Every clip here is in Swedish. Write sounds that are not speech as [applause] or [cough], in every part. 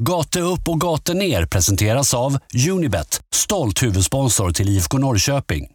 Gate upp och gate ner presenteras av Unibet, stolt huvudsponsor till IFK Norrköping.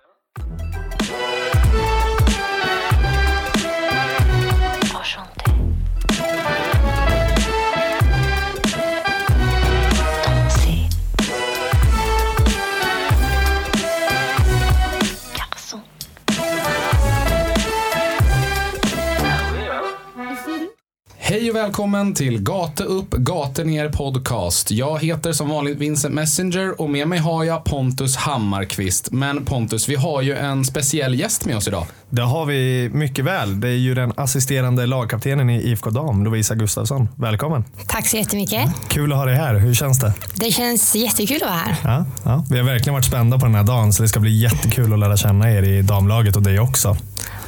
Hej och välkommen till Gate upp, gate ner podcast. Jag heter som vanligt Vincent Messenger och med mig har jag Pontus Hammarkvist. Men Pontus, vi har ju en speciell gäst med oss idag. Det har vi mycket väl. Det är ju den assisterande lagkaptenen i IFK Dam, Lovisa Gustafsson. Välkommen! Tack så jättemycket. Kul att ha dig här. Hur känns det? Det känns jättekul att vara här. Ja, ja. Vi har verkligen varit spända på den här dagen, så det ska bli jättekul att lära känna er i damlaget och dig också.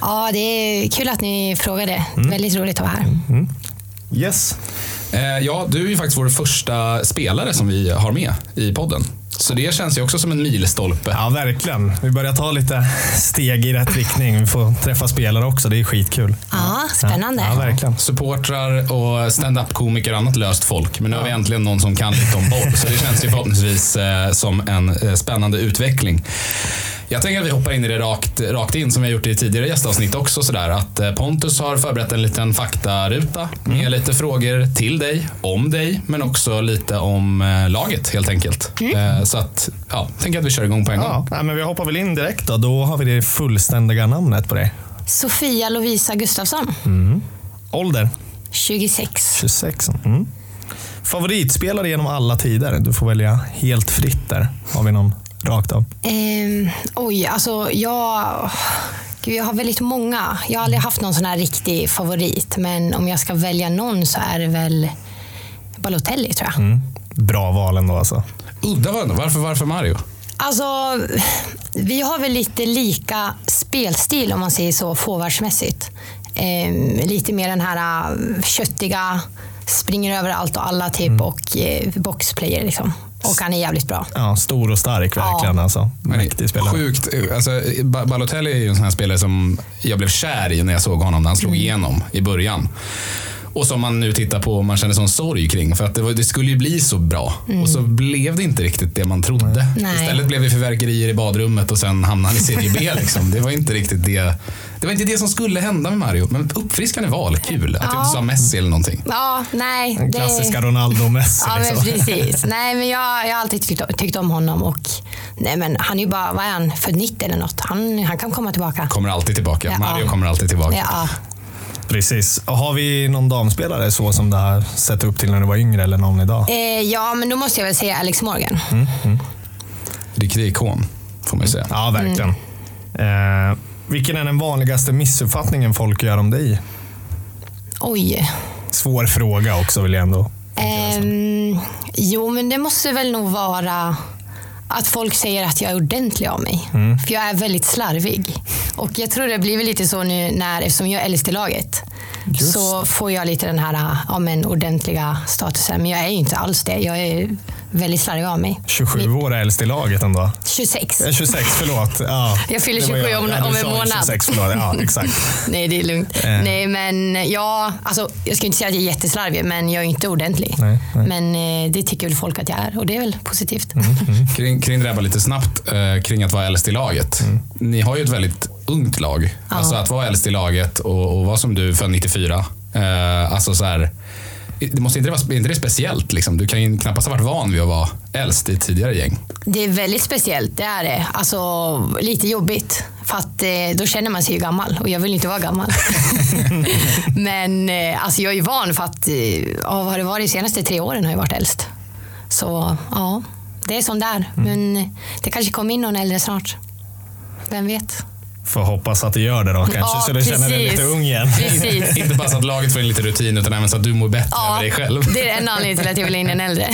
Ja, det är kul att ni frågade. Väldigt roligt att vara här. Yes. Eh, ja, du är ju faktiskt vår första spelare som vi har med i podden. Så det känns ju också som en milstolpe. Ja, verkligen. Vi börjar ta lite steg i rätt riktning. Vi får träffa spelare också. Det är skitkul. Ja, spännande. Ja, verkligen. Supportrar och stand-up-komiker och annat löst folk. Men nu har vi äntligen någon som kan lite om boll. Så det känns ju förhoppningsvis eh, som en eh, spännande utveckling. Jag tänker att vi hoppar in i det rakt, rakt in som vi har gjort i tidigare gästavsnitt också. Sådär, att eh, Pontus har förberett en liten faktaruta med lite frågor till dig, om dig, men också lite om eh, laget helt enkelt. Eh, så att, ja, tänker att vi kör igång på en gång. Ja, nej, men vi hoppar väl in direkt då. Då har vi det fullständiga namnet på dig. Sofia Lovisa Gustafsson, Ålder? 26. 26. Mm. Favoritspelare genom alla tider? Du får välja helt fritt där. Har vi någon rakt av? Ehm, oj, alltså jag... Gud, jag har väldigt många. Jag har aldrig haft någon sån här riktig favorit. Men om jag ska välja någon så är det väl Balotelli tror jag. Bra val ändå alltså. Udda ändå. Varför, varför Mario? Alltså, vi har väl lite lika spelstil om man säger så, forwardsmässigt. Ehm, lite mer den här äh, köttiga, springer över allt och alla typ och eh, boxplayer liksom. Och han är jävligt bra. Ja, stor och stark verkligen. Alltså. Mäktig spelare. Sjukt. Alltså, Ba- Balotelli är ju en sån här spelare som jag blev kär i när jag såg honom när han slog igenom i början. Och som man nu tittar på och man känner sån sorg kring. För att det, var, det skulle ju bli så bra. Och så blev det inte riktigt det man trodde. Nej. Istället blev det fyrverkerier i badrummet och sen hamnade han i serie B. [laughs] Liksom. Det var inte riktigt det. Det var inte det som skulle hända med Mario. Men uppfriskande val. Kul. Att du inte sa Messi eller någonting. Ja, nej. Den det- klassiska Ronaldo-Messi. Ja, men liksom. precis. [laughs] Nej, men jag, jag har alltid tyckt, tyckt om honom och nej, men han är ju bara, vad är han, för 90 eller något. Han, han kan komma tillbaka. Kommer alltid tillbaka. Ja. Mario kommer alltid tillbaka. Ja, Precis. Och har vi någon damspelare så som du har sett upp till när du var yngre eller någon idag? eh, ja, men då måste jag väl säga Alex Morgan. Riktig ikon, får man ju säga. Ja, verkligen. Eh, vilken är den vanligaste missuppfattningen folk gör om dig? Oj. Svår fråga också vill jag ändå. Ehm, jo, men det måste väl nog vara att folk säger att jag är ordentlig av mig. För jag är väldigt slarvig. Och jag tror det blir lite så nu när, eftersom jag är äldst i laget. Just Så får jag lite den här ja, men, ordentliga statusen. Men jag är ju inte alls det. Jag är väldigt slarvig av mig. 27 år äldst i laget ändå. 26. Eh, 26, förlåt. Ja, Jag fyller det var 27 jag. om- Ja, om en månad. 26, förlåt. Ja, [laughs] exakt. Nej, det är lugnt. Eh. Nej, men ja, alltså, jag ska inte säga att jag är jätteslarvig, men jag är inte ordentlig. Nej, nej. Men eh, det tycker väl folk att jag är och det är väl positivt. [laughs] Kring, kring det där bara lite snabbt, eh, kring att vara äldst i laget. Ni har ju ett väldigt ungt lag. Alltså att vara äldst i laget och, och vara som du för 94. Eh, alltså så här, det måste inte vara inte det speciellt. Liksom. Du kan ju knappast ha varit van vid att vara äldst i tidigare gäng. Det är väldigt speciellt, det är det. Alltså lite jobbigt. För att eh, då känner man sig ju gammal och jag vill inte vara gammal. [laughs] Men eh, alltså jag är ju van för att, eh, ja, vad har det varit de senaste tre åren har jag varit äldst. Så ja, det är som där. Men det kanske kommer in någon äldre snart. Vem vet? Får hoppas att du gör det då kanske, Ja, så du känner dig lite ung igen. [laughs] Inte bara så att laget får in lite rutin utan även så att du mår bättre Ja, över dig själv. det är en anledning till att jag vill in en äldre.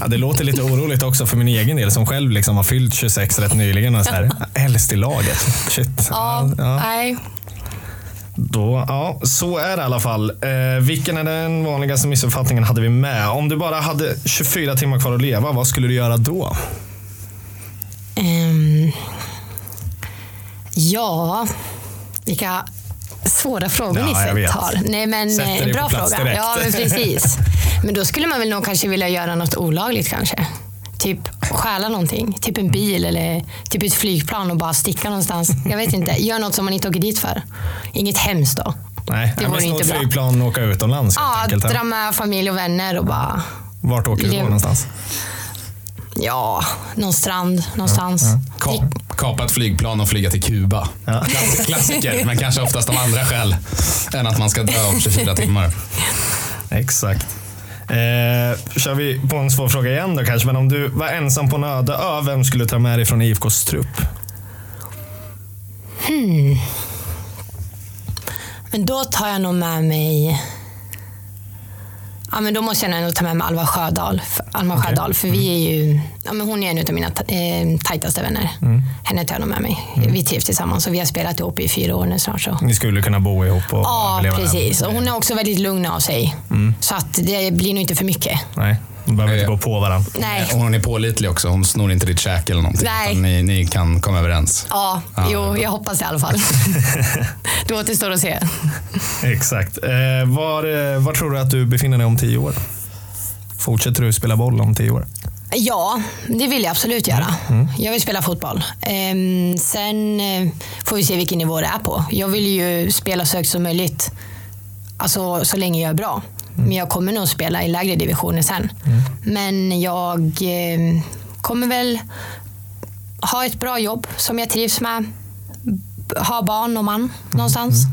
Ja, det låter lite oroligt också för min egen del som själv liksom har fyllt 26 rätt nyligen. Och så här, äldst i laget. Shit. Ja, Ja, nej. Då, ja, så är det i alla fall. Eh, vilken är den vanligaste missuppfattningen hade vi med? Om du bara hade 24 timmar kvar att leva, vad skulle du göra då? Ehm, ja, vilka Svåra frågor Ja, ni har. Nej, men Sätter eh, bra fråga. direkt. Ja, men precis. [laughs] Men då skulle man väl nog kanske vilja göra något olagligt kanske. Typ stjäla någonting. Typ en bil eller typ ett flygplan och bara sticka någonstans. Jag vet inte. Gör något som man inte åker dit för. Inget hemskt då. Nej, Det vore inte bra. flygplan och åka utomlands Ja, dra med familj och vänner och bara Vart åker du då någonstans? Ja, någon strand någonstans. Ka- kapa ett flygplan och flyga till Kuba. Ja. Klass- Klassiker, [laughs] men kanske oftast av andra skäl än att man ska dö om 24 timmar. Exakt. Eh, kör vi på en svår fråga igen då kanske. Men om du var ensam på en öde ö, vem skulle du ta med dig från IFKs trupp? Men då tar jag nog med mig... Ja, men då måste jag nog ta med mig Alva Sjödahl. Alma Sjödahl, för vi är ju... Ja, men hon är en av mina eh, tajtaste vänner. Henne tar jag nog med mig. Vi trivs tillsammans och vi har spelat ihop i fyra år nu snart. Så. Ni skulle kunna bo ihop och Ja, här. precis. Och hon är också väldigt lugn av sig. Så att det blir nog inte för mycket. Nej, ni behöver inte gå på varandra. Nej. Och hon är pålitlig också. Hon snor inte ditt käk eller någonting. Nej. Ni, ni kan komma överens. Ja, jo, jag hoppas det i alla fall. [laughs] det återstår att se. Exakt. Eh, var, eh, var tror du att du befinner dig om tio år? Fortsätter du spela boll om tio år? Ja, det vill jag absolut göra. Jag vill spela fotboll. Ehm, sen eh, får vi se vilken nivå det är på. Jag vill ju spela så högt som möjligt. Alltså så länge jag är bra. Men jag kommer nog spela i lägre divisioner sen. Men jag eh, kommer väl ha ett bra jobb som jag trivs med. Ha barn och man någonstans.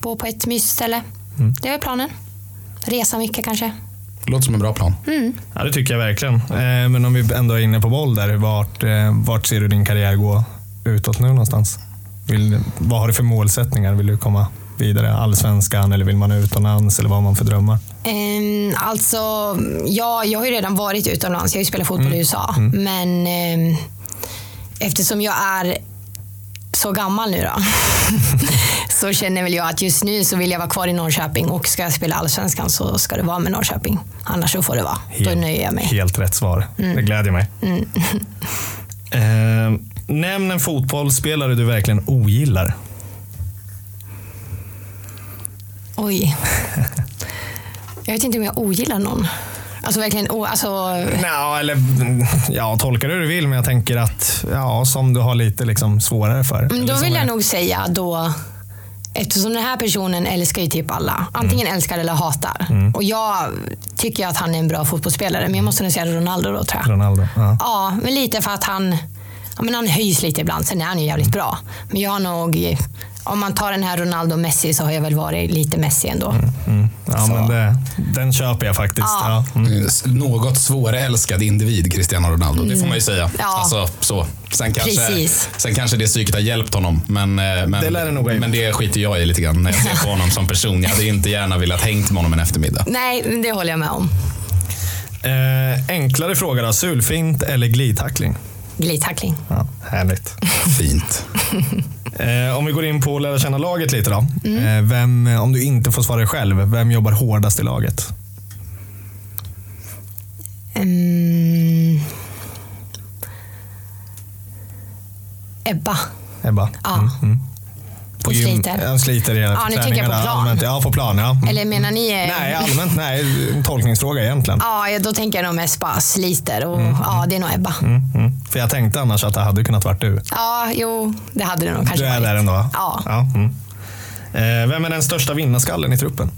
Bo på ett mysställe. Det är planen. Resa mycket kanske. Låter som en bra plan. Ja, det tycker jag verkligen. Eh, men om vi ändå är inne på boll där, vart, eh, vart ser du din karriär gå utåt nu någonstans? Vill, vad har du för målsättningar? Vill du komma vidare? Allsvenskan eller vill man utomlands? Eller vad har man för drömmar? Um, alltså, ja, jag har ju redan varit utomlands. Jag har ju spelat fotboll i USA. Men ehm, eftersom jag är så gammal nu då. [laughs] så känner väl jag att just nu så vill jag vara kvar i Norrköping och ska jag spela allsvenskan så ska det vara med Norrköping. Annars så får det vara. Då nöjer jag mig. Helt rätt svar. Det glädjer mig. Eh, nämn en fotbollsspelare du verkligen ogillar. Oj. [laughs] Jag vet inte om jag ogillar någon. Alltså verkligen, o- alltså, Ja, eller ja, tolka det hur du vill, men jag tänker att ja, som du har lite liksom svårare för. Men Eller då vill är- jag nog säga då, eftersom den här personen älskar ju typ alla. Antingen älskar eller hatar. Och jag tycker att han är en bra fotbollsspelare, men jag måste nog säga Ronaldo då tror jag. Ronaldo. Ja. Ja, men lite för att han, ja, men han höjs lite ibland. Sen är han ju jävligt bra. Men jag har nog, om man tar den här Ronaldo och Messi så har jag väl varit lite Messi ändå. Mm. Ja, Så. men det, den köper jag faktiskt. Ja. Ja. Mm. Något svårälskad individ, Cristiano Ronaldo. Det får man ju säga. Ja. Alltså, så. Sen, kanske, Precis. sen kanske det psyket har hjälpt honom. Men, eh, men, Det lär det nog men det skiter jag i lite grann när jag ser på honom som person. Jag hade inte gärna velat hängt med honom en eftermiddag. Nej, det håller jag med om. Eh, enklare fråga då. Sulfint eller glidtackling? Glidtackling. Ja, härligt. Fint. [laughs] Eh, om vi går in på att lära känna laget lite då. Mm. Eh, vem, om du inte får svara själv, vem jobbar hårdast i laget? Mm. Ebba. Ebba? Ja. Mm. Hon sliter. Ja, sliter i Ja, nu tänker jag på plan. Allmänt. Ja, på plan. Ja. Mm. Eller menar ni... Nej, allmänt nej. En tolkningsfråga egentligen. Ja, ja, då tänker jag nog mest bara sliter och ja, det är nog Ebba. Mm, mm. För jag tänkte annars att det hade kunnat varit du. Ja, jo, det hade det nog kanske Du är varit. där ändå? Ja. ja mm. eh, vem är den största vinnarskallen i truppen?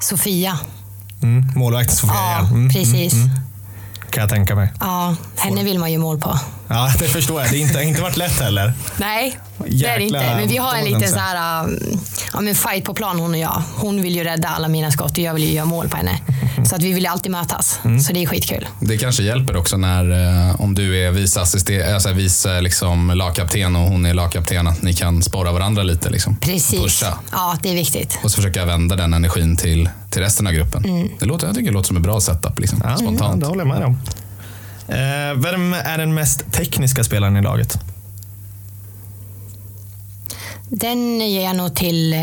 Sofia. Mm. Målvakten Sofia Ja, igen. Mm, precis. mm, mm. Kan jag tänka mig. Ja, henne vill man ju mål på. Ja, det förstår jag. Det har inte, inte varit lätt heller. Nej, det är det Jäkla inte. Men vi har en liten så här, um, ja, men fight på plan hon och jag. Hon vill ju rädda alla mina skott och jag vill ju göra mål på henne. Så att vi vill alltid mötas. Mm. Så det är skitkul. Det kanske hjälper också när, eh, om du är vice, alltså vice liksom, lagkapten och hon är lagkapten, att ni kan sporra varandra lite. Liksom. Precis. Pusha. Ja, det är viktigt. Och så försöka vända den energin till, till resten av gruppen. Det låter, jag tycker det låter som en bra setup. Liksom, Ja, spontant. Ja, det håller jag med om. Eh, vem är den mest tekniska spelaren i laget? Den ger jag nog till eh,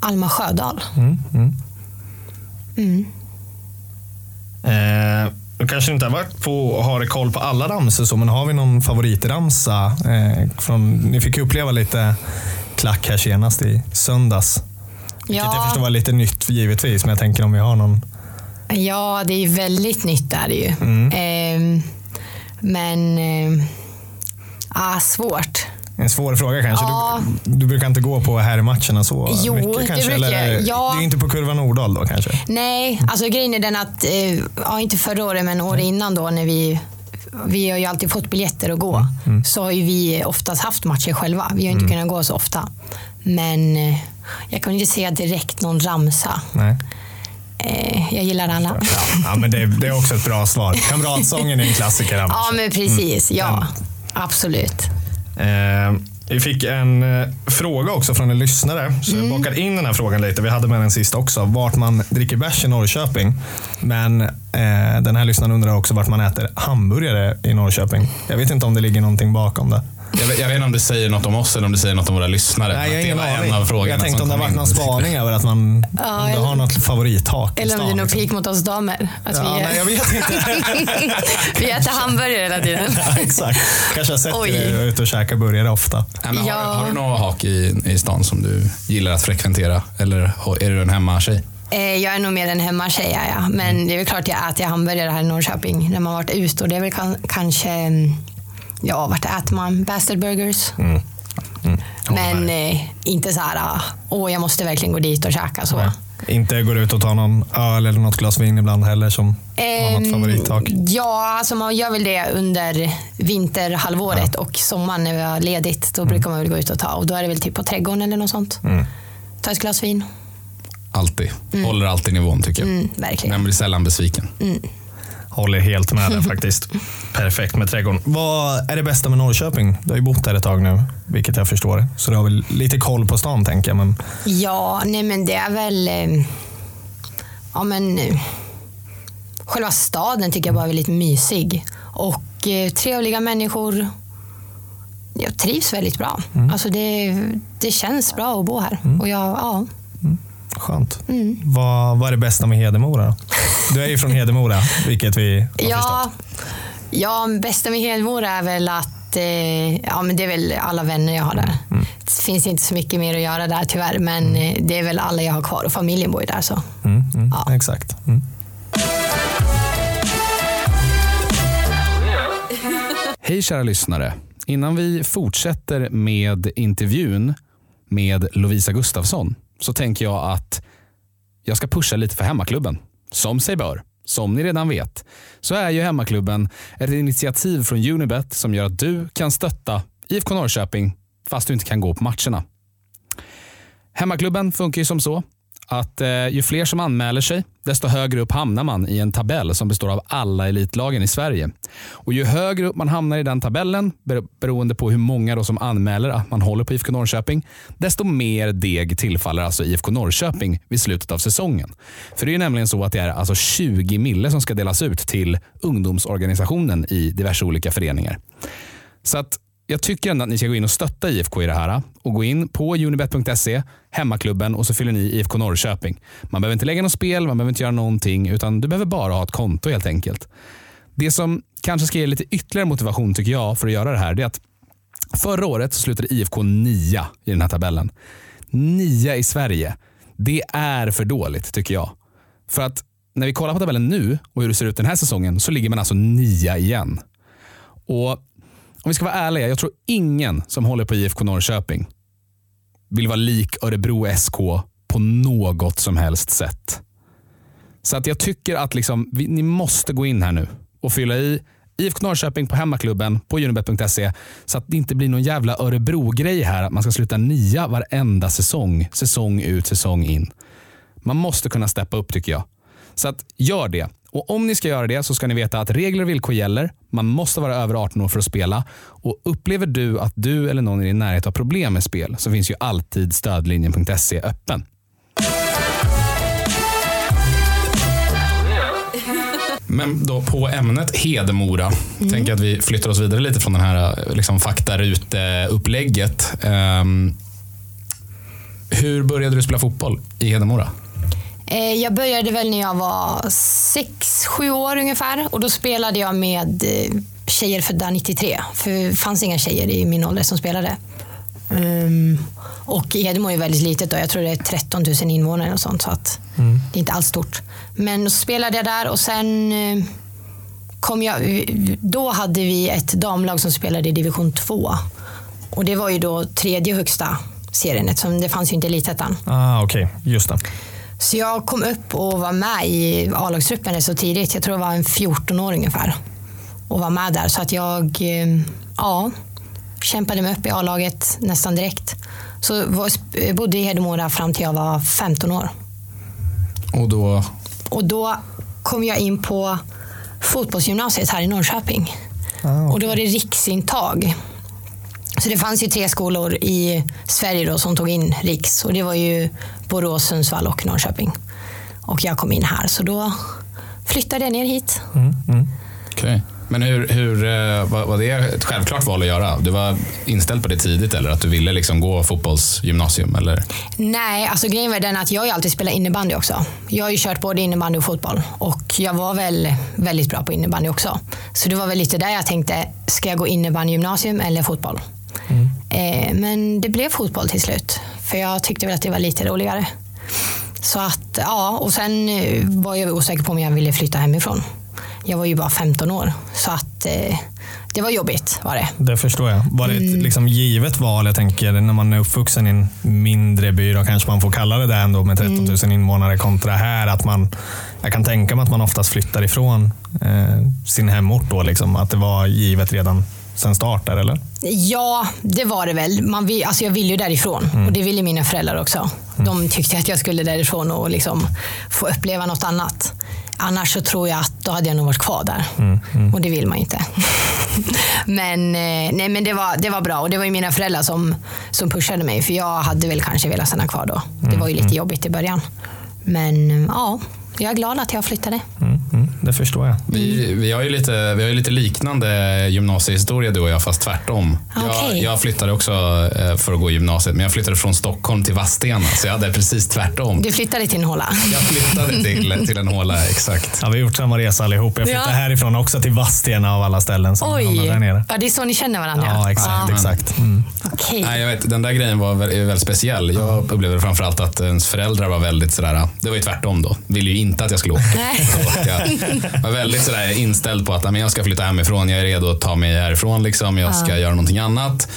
Alma Sjödahl. Mm, mm. Mm. Eh, du kanske inte har varit på har koll på alla ramsor, så, men har vi någon favoritramsa? Eh, från, ni fick ju uppleva lite klack här senast i söndags. Vilket jag förstår var lite nytt givetvis, men jag tänker om vi har någon... Ja, det är väldigt nytt där ju. Mm. Ehm, men... Eh, ah, svårt. En svår fråga kanske. Ja. Du, du brukar inte gå på herrmatcherna så Jo, mycket det kanske? brukar eller. Ja. Det är inte på kurva Nordahl då kanske? Nej, alltså grejen är den att, eh, ja inte förra året men året innan då när vi vi har ju alltid fått biljetter att gå. Så har ju vi oftast haft matcher själva. Vi har inte kunnat gå så ofta. Men eh, jag kan inte säga direkt någon ramsa. Nej. Eh, jag gillar alla. Ja, men det, det är också ett bra svar. Kamratsången är en klassiker. annars. [laughs] Ja, men precis. Ja, absolut. Eh, vi fick en eh, fråga också från en lyssnare. Så Mm. jag bakar in den här frågan lite. Vi hade med den sist också. Vart man dricker bärs i Norrköping. Men eh, den här lyssnaren undrar också vart man äter hamburgare i Norrköping. Jag vet inte om det ligger någonting bakom det. Jag vet, jag vet inte om det säger något om oss eller om det säger något om våra lyssnare. Nej, jag har det ingen var aning. en av frågorna Jag tänkte om det har varit någon spaning över att man om du har något favorithak i Eller om det är någon liksom. pik mot oss damer. Att Ja, vi, nej, jag vet inte. [laughs] vi äter hamburgare hela tiden. Ja, Exakt. Kanske har sett Oj. dig ute och käka burgare ofta. Nej, men har, Ja. har du några hak i, i stan som du gillar att frekventera? Eller är du en hemmatjej? Eh, Jag är nog mer en hemmatjej, ja, ja. men det är väl klart jag äter hamburgare här i Norrköping när man varit ute och det är väl kan, kanske, mm, ja vart äter man? Bastard Burgers. Men eh, inte så här, ah, åh jag måste verkligen gå dit och käka så. Nej. Inte går ut och tar någon öl eller något glas vin ibland heller som har något Ehm, favorithak. Ja, alltså man gör väl det under vinterhalvåret och sommaren när vi har ledigt. Då brukar man väl gå ut och ta och då är det väl typ på trädgården eller något sånt. Ta ett glas vin. Alltid. Håller alltid nivån tycker jag. Mm, verkligen. Men blir sällan besviken. Håller helt med där faktiskt. [laughs] Perfekt med trädgården. Vad är det bästa med Norrköping? Du har ju bott där ett tag nu, vilket jag förstår. Så du har väl lite koll på stan tänker jag. Men Ja, nej men det är väl... eh, Ja men... eh, Själva staden tycker jag bara är väldigt mysig. Och eh, trevliga människor. Jag trivs väldigt bra. Alltså det, det känns bra att bo här. Och jag, ja. skönt. Mm. Vad, vad är det bästa med Hedemora? Du är ju från Hedemora, vilket vi har Ja, förstått. Ja, bästa med Hedemora är väl att eh, ja, men det är väl alla vänner jag har där. Det finns inte så mycket mer att göra där tyvärr, men eh, det är väl alla jag har kvar och familjen bor ju där. Så. Mm, mm, Ja. Exakt. Mm. Hej kära lyssnare. Innan vi fortsätter med intervjun med Lovisa Gustafsson så tänker jag att jag ska pusha lite för hemmaklubben. Som sig bör. Som ni redan vet så är ju hemmaklubben ett initiativ från Unibet som gör att du kan stötta IFK Norrköping fast du inte kan gå på matcherna. Hemmaklubben funkar ju som så att eh, ju fler som anmäler sig, desto högre upp hamnar man i en tabell som består av alla elitlagen i Sverige. Och Ju högre upp man hamnar i den tabellen, beroende på hur många då som anmäler att man håller på IFK Norrköping, desto mer deg tillfaller alltså IFK Norrköping vid slutet av säsongen. För det är ju nämligen så att det är alltså 20 mille som ska delas ut till ungdomsorganisationen i diverse olika föreningar. Så att jag tycker ändå att ni ska gå in och stötta IFK i det här eh, och gå in på unibet.se, hemmaklubben och så fyller ni IFK Norrköping. Man behöver inte lägga något spel, man behöver inte göra någonting utan du behöver bara ha ett konto helt enkelt. Det som kanske ska ge lite ytterligare motivation tycker jag för att göra det här det är att förra året så slutade IFK nia i den här tabellen. Nia i Sverige. Det är för dåligt tycker jag. För att när vi kollar på tabellen nu och hur det ser ut den här säsongen så ligger man alltså nia igen. Och om vi ska vara ärliga, jag tror ingen som håller på IFK Norrköping vill vara lik Örebro SK på något som helst sätt. Så att jag tycker att liksom, vi, ni måste gå in här nu och fylla i IFK Norrköping på hemmaklubben på unibet.se så att det inte blir någon jävla Örebro-grej här att man ska sluta nia varenda säsong. Säsong ut, säsong in. Man måste kunna steppa upp tycker jag. Så att gör det. Och om ni ska göra det så ska ni veta att regler och villkor gäller. Man måste vara över 18 år för att spela. Och upplever du att du eller någon i din närhet har problem med spel så finns ju alltid stödlinjen.se öppen. Men då på ämnet Hedemora. Tänker att vi flyttar oss vidare lite från den här liksom, faktarute-upplägget. Um, hur började du spela fotboll i Hedemora? Eh, Jag började väl när jag var sex, sju år ungefär och då spelade jag med eh, tjejer födda 93. För det fanns inga tjejer i min ålder som spelade. Ehm, och Hedemora är väldigt litet. Då. Jag tror det är 13 000 invånare och sånt. Så att det är inte alls stort. Men så spelade jag där och sen eh, kom jag... Då hade vi ett damlag som spelade i division 2. Och det var ju då tredje högsta serien eftersom det fanns ju inte elitettan. Ah, Okej, just det. Så jag kom upp och var med i A-lagstruppen så tidigt. Jag tror jag var en 14 år ungefär. Och var med där. Så att jag eh, ja, kämpade mig upp i A-laget nästan direkt. Så sp- bodde i Hedemora fram till jag var 15 år. Och då, Och då kom jag in på fotbollsgymnasiet här i Norrköping. Och då var det riksintag. Så det fanns ju tre skolor i Sverige då som tog in riks. Och det var ju Borås, Sundsvall och Norrköping. Och jag kom in här, så då flyttade jag ner hit. okej. Men hur, hur, eh, var, var det ett självklart val att göra? Du var inställd på det tidigt eller att du ville liksom gå fotbollsgymnasium? Eller? Nej, alltså grejen var den att jag har ju alltid spelat innebandy också. Jag har ju kört både innebandy och fotboll. Och jag var väl väldigt bra på innebandy också. Så det var väl lite där jag tänkte, ska jag gå innebandygymnasium eller fotboll? Eh, men det blev fotboll till slut. För jag tyckte väl att det var lite roligare. Så att, ja, och sen eh, var jag osäker på om jag ville flytta hemifrån. Jag var ju bara 15 år. Så att eh, det var jobbigt var det. Det förstår jag. Var det ett Mm. liksom givet val? Jag tänker när man är uppvuxen i en mindre by, då kanske man får kalla det det ändå med 13 000 Mm. invånare kontra här. Att man, jag kan tänka mig att man oftast flyttar ifrån eh, sin hemort då. Liksom, att det var givet redan sen start där, eller? Ja, det var det väl. Man vill, alltså jag ville ju därifrån och det ville mina föräldrar också. De tyckte att jag skulle därifrån och liksom få uppleva något annat. Annars så tror jag att då hade jag nog varit kvar där. Och det vill man inte. [laughs] men eh, nej, men det, var, det var bra och det var ju mina föräldrar som, som pushade mig. För jag hade väl kanske velat stanna kvar då. Det var ju lite jobbigt i början. Men ja, jag är glad att jag flyttade. Mm, mm, det förstår jag. Vi, vi, har ju lite, vi har ju lite liknande gymnasiehistoria du och jag, fast tvärtom. Jag, Okej. jag flyttade också eh, för att gå gymnasiet, men jag flyttade från Stockholm till Vadstena, så jag hade precis tvärtom. Du flyttade till en håla. Jag flyttade till, [laughs] till en håla, exakt. Ja, vi har gjort samma resa allihop. Jag flyttade Ja. härifrån också till Vadstena av alla ställen som Oj, där nere. ja, det är så ni känner varandra? Ja, exakt. Ja. exakt. Mm. Okej. Nej, jag vet, den där grejen var väl- är väldigt speciell. Jag upplevde framförallt att ens föräldrar var väldigt sådär, det var ju tvärtom då. Ville ju inte att jag skulle åka. Jag var väldigt sådär inställd på att "Nej, men jag ska flytta hemifrån, jag är redo att ta mig härifrån, liksom. jag ska göra någonting annat.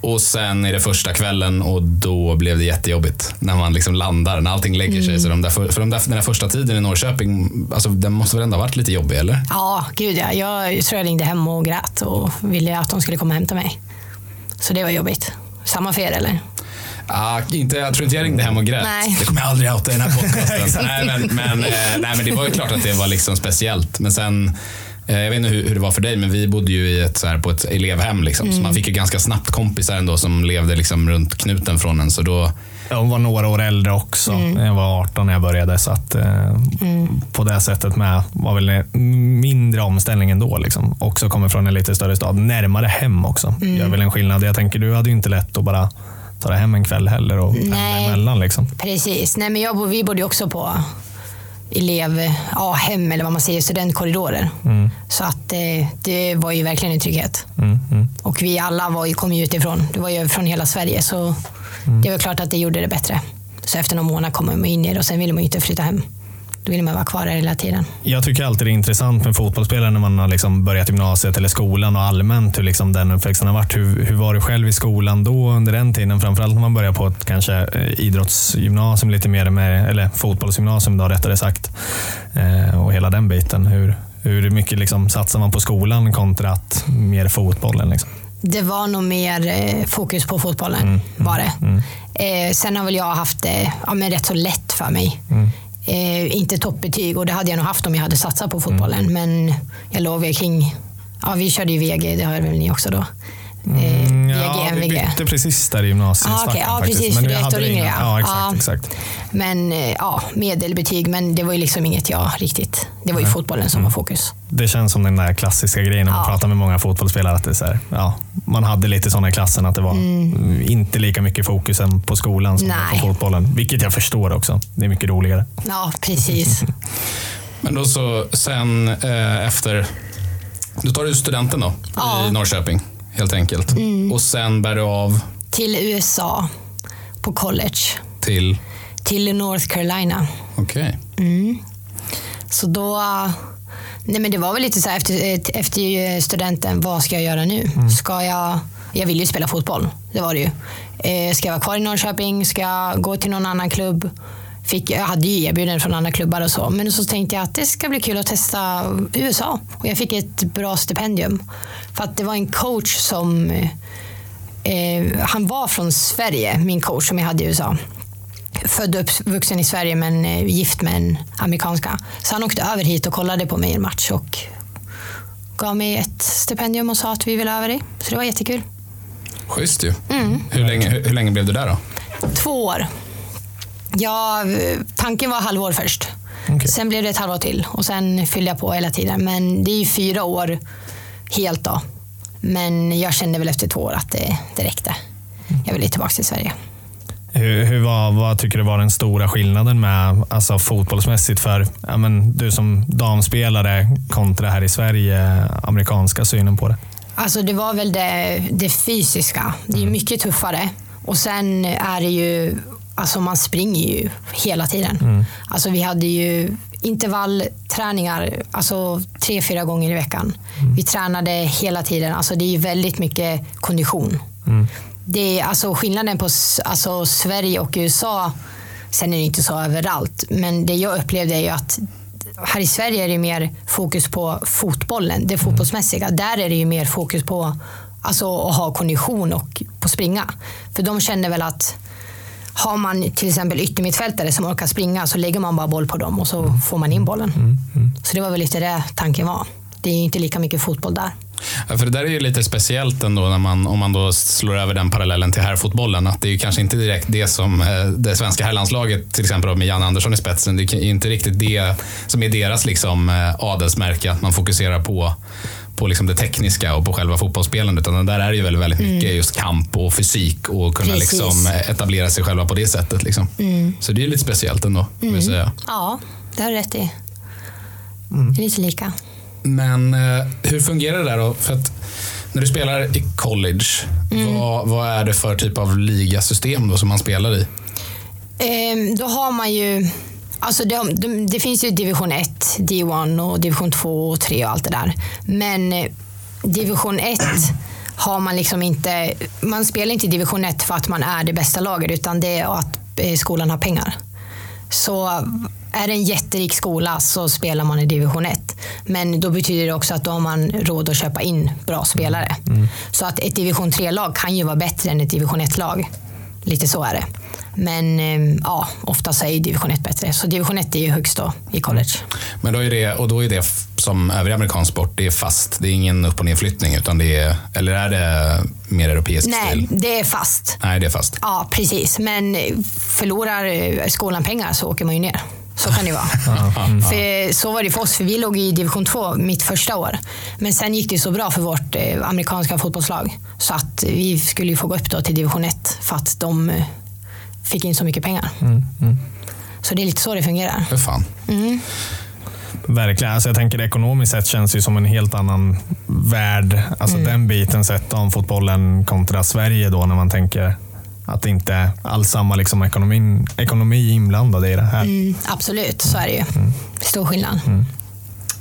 Och sen är det första kvällen och då blev det jättejobbigt när man liksom landar, när allting lägger sig. Så de där, för, för de där, den där första tiden i Norrköping, alltså, den måste väl ändå ha varit lite jobbig, eller? Ja, gud ja. Jag tror jag ringde hem och grät och ville att de skulle komma och hämta mig. Så det var jobbigt. Samma er eller? Ah, inte, jag tror inte jag ringde hem och grät. Nej. Det kommer jag aldrig outa i den här podcasten. [laughs] nej, men, men, eh, nej, men det var ju klart att det var liksom speciellt. Men sen, eh, jag vet inte hur, hur det var för dig, men vi bodde ju i ett, så här, på ett elevhem. Liksom, Så man fick ju ganska snabbt kompisar ändå som levde liksom runt knuten från en. Så då, Jag var några år äldre också. Jag var 18 när jag började. Så att, eh, På det sättet med var väl en mindre omställning ändå. Liksom. Också kommer från en lite större stad. Närmare hem också. Gör väl en skillnad. Jag tänker, du hade ju inte lätt att bara ta dig hem en kväll heller och pendla emellan. Liksom. Precis. Nej, men jag, bo- vi bodde också på elev, ja, hem eller vad man säger, studentkorridorer. Så att eh, det var ju verkligen en trygghet. Mm, mm. Och vi alla var ju, kom ju utifrån. Det var ju från hela Sverige. Så det var klart att det gjorde det bättre. Så efter någon månad kom man in i det och sen ville man ju inte flytta hem. Då ville man vara kvar där hela tiden. Jag tycker alltid det är intressant med fotbollsspelare när man har liksom börjat gymnasiet eller skolan och allmänt hur liksom den uppväxten har varit. Hur, hur var du själv i skolan då under den tiden? Framförallt när man börjar på ett kanske eh, idrottsgymnasium lite mer, med, eller fotbollsgymnasium då rättare sagt. Eh, och hela den biten. Hur, hur mycket liksom satsar man på skolan kontra att mer fotbollen? Liksom? Det var nog mer eh, fokus på fotbollen. var det. Eh, sen har väl jag haft det ja, men rätt så lätt för mig. Eh, inte toppbetyg och det hade jag nog haft om jag hade satsat på fotbollen. Men jag låg väl kring, ja vi körde ju VG, det har väl ni också då. Eh, Mm, VG, ja, vi MVG. bytte precis där i gymnasiestarten. Ah, okej. Ja, faktiskt. precis, Men för det är ett hade år yngre, ja. Exakt. Ja. exakt. Men eh, ja, medelbetyg, men det var ju liksom inget jag riktigt... Det var ju fotbollen som var fokus. Det känns som den där klassiska grejen när man Ja. pratar med många fotbollsspelare. Att det är så här, ja, man hade lite sådana i klassen att det var inte lika mycket fokus än på skolan som Nej. på fotbollen. Vilket jag förstår också. Det är mycket roligare. Ja, precis. [laughs] men då så, sen eh, efter, då tar du studenten då Ja. i Norrköping helt enkelt. Och sen bär du av till USA på college. Till? Till North Carolina. Okej. Så då... Nej men det var väl lite så här efter, efter studenten, vad ska jag göra nu? Ska jag... Jag vill ju spela fotboll, det var det ju. Eh, ska jag vara kvar i Norrköping? Ska jag gå till någon annan klubb? Fick, jag hade ju erbjudanden från andra klubbar och så. Men så tänkte jag att det ska bli kul att testa USA. Och jag fick ett bra stipendium. För att det var en coach som... Eh, han var från Sverige, min coach som jag hade i USA född och uppvuxen i Sverige men eh, gift med en amerikanska. Så han åkte över hit och kollade på mig i en match och gav mig ett stipendium och sa att vi vill över dig. Så det var jättekul. Schysst ju. Hur, länge, hur, hur länge blev du där då? Två år. Ja, eh, tanken var halvår först. Okej. Sen blev det ett halvår till och sen fyllde jag på hela tiden. Men det är ju fyra år helt då. Men jag kände väl efter två år att det, det räckte. Jag ville tillbaka till Sverige. Hur, hur var, vad tycker du var den stora skillnaden med alltså, fotbollsmässigt för ja, men, du som damspelare kontra här i Sverige, amerikanska synen på det? Alltså det var väl det, det fysiska. Det är ju mycket tuffare. Och sen är det ju, alltså man springer ju hela tiden. Alltså vi hade ju intervallträningar alltså tre, fyra gånger i veckan. Vi tränade hela tiden. Alltså det är ju väldigt mycket kondition. Det är, alltså skillnaden på alltså Sverige och USA, sen är det inte så överallt, men det jag upplevde är ju att här i Sverige är det mer fokus på fotbollen, det fotbollsmässiga. Där är det ju mer fokus på alltså, att ha kondition och på springa. För de känner väl att har man till exempel yttermittfältare som orkar springa så lägger man bara boll på dem och så får man in bollen. Så det var väl lite det tanken var. Det är ju inte lika mycket fotboll där. Ja, för det där är ju lite speciellt ändå när man, om man då slår över den parallellen till herrfotbollen. Att det är ju kanske inte direkt det som eh, det svenska herrlandslaget, till exempel med Jan Andersson i spetsen, det är inte riktigt det som är deras liksom, eh, adelsmärke. Att man fokuserar på, på liksom det tekniska och på själva fotbollsspelandet. Utan där är det ju väldigt, väldigt mycket just kamp och fysik och kunna Precis. liksom etablera sig själva på det sättet. Liksom. Så det är ju lite speciellt ändå, vill jag säga. Ja, det har du rätt i. Det är lite lika. Men eh, hur fungerar det där då? För att när du spelar i college, vad, vad är det för typ av ligasystem då som man spelar i? Ehm, då har man ju... Alltså det, det, det finns ju division 1, D1 och division 2 och 3 och allt det där. Men eh, division 1 har man liksom inte... Man spelar inte i division 1 för att man är det bästa laget utan det är att eh, skolan har pengar. Så är det en jätterik skola så spelar man i division 1. Men då betyder det också att då har man råd att köpa in bra spelare. Så att ett division 3-lag kan ju vara bättre än ett division 1-lag. Lite så är det. Men eh, ja, oftast är ju division 1 bättre. Så division 1 är ju högst då i college. Men då är det, och då är det som övrig amerikansk sport, det är fast. Det är ingen upp och nedflyttning, utan det är, eller är det mer europeisk Nej, stil? det är fast. Nej, det är fast. Ja, precis. Men eh, förlorar eh, skolan pengar så åker man ju ner. Så kan det vara. [laughs] För så var det för oss, för vi låg i division 2 mitt första år. Men sen gick det så bra för vårt eh, amerikanska fotbollslag. Så att vi skulle få gå upp då till division 1 för att de eh, fick in så mycket pengar. Så det är lite så det fungerar. För fan. Verkligen. Alltså jag tänker ekonomiskt sett känns det ju som en helt annan värld. Alltså den biten sett om fotbollen kontra Sverige då när man tänker att det inte är alls samma liksom ekonomin, ekonomi inblandad i det här. Mm, absolut, så är det ju. Stor skillnad.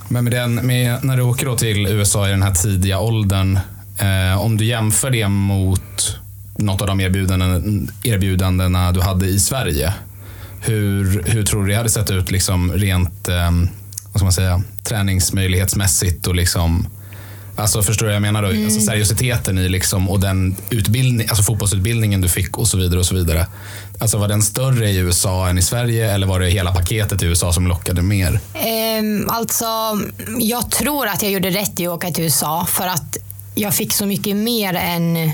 Men med den, med, när du åker då till USA i den här tidiga åldern, eh, om du jämför det mot något av de erbjudanden, erbjudandena du hade i Sverige. Hur, hur tror du det hade sett ut liksom rent eh, vad ska man säga, träningsmöjlighetsmässigt och liksom Alltså förstår du vad jag menar? Då? Alltså seriositeten i liksom, och den utbildning, alltså fotbollsutbildningen du fick och så vidare. och så vidare. Alltså var den större i USA än i Sverige eller var det hela paketet i USA som lockade mer? Ehm, alltså, jag tror att jag gjorde rätt i att åka till USA för att jag fick så mycket mer än,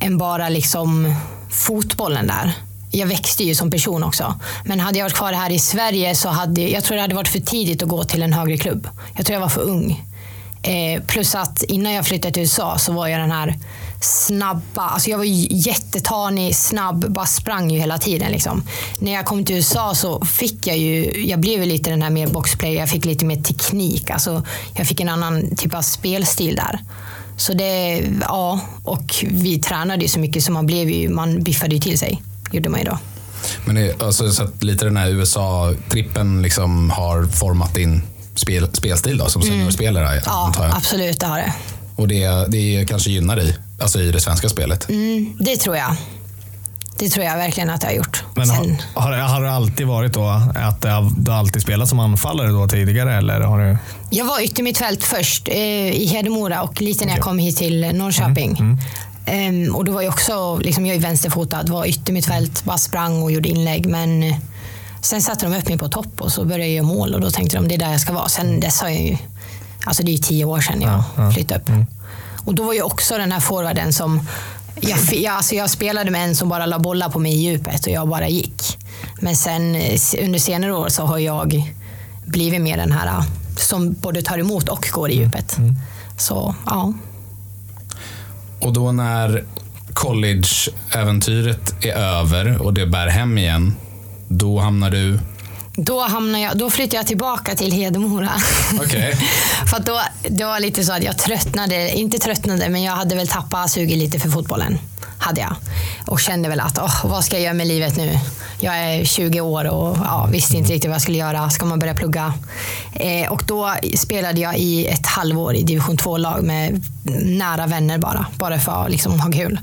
än bara liksom fotbollen där. Jag växte ju som person också. Men hade jag varit kvar här i Sverige så hade jag tror det hade varit för tidigt att gå till en högre klubb. Jag tror jag var för ung. Eh, plus att innan jag flyttade till USA så var jag den här snabba, alltså jag var jättetanig, snabb, bara sprang ju hela tiden. Liksom. När jag kom till USA så fick jag ju, jag blev ju lite den här mer boxplayer, jag fick lite mer teknik. Alltså, jag fick en annan typ av spelstil där. Så det, ja, och vi tränade ju så mycket så man blev ju, man biffade ju till sig. Gjorde man ju då. Men det, alltså, så att lite den här USA-trippen liksom har format din spel, spelstil då, som seniorspelare? Mm. Ja, antar jag. absolut det har det. Och det, det kanske gynnar dig, alltså i det svenska spelet? Mm, det tror jag. Det tror jag verkligen att jag har gjort. Men Sen, har, har, har det alltid varit då att det har- du alltid spelat som anfallare då tidigare? Eller har du... jag var yttermittfält först eh, i Hedemora och lite när jag kom hit till Norrköping. Mm, Ehm, och då var jag också, liksom, jag är vänsterfotad, var yttermittfält, bara sprang och gjorde inlägg. Men eh, sen satte de upp mig på topp och så började jag göra mål och då tänkte de det är där jag ska vara. Sen dess har jag ju, alltså det är ju tio år sedan jag Ja, ja. flyttade upp. Och då var jag också den här forwarden som jag, jag, alltså jag spelade med en som bara la bollar på mig i djupet och jag bara gick. Men sen eh, under senare år så har jag blivit mer den här eh, som både tar emot och går i djupet. Så ja. Och då när college-äventyret är över och det bär hem igen, då hamnar du... Då, hamnar jag, då flyttade jag tillbaka till Hedemora. Okej. [laughs] för då, det var lite så att jag tröttnade, inte tröttnade, men jag hade väl tappat suget lite för fotbollen. Hade jag. Och kände väl att, åh, vad ska jag göra med livet nu? Jag är 20 år och ja, visste inte riktigt vad jag skulle göra. Ska man börja plugga? Eh, och då spelade jag i ett halvår i division 2-lag med nära vänner bara. Bara för att liksom, ha kul.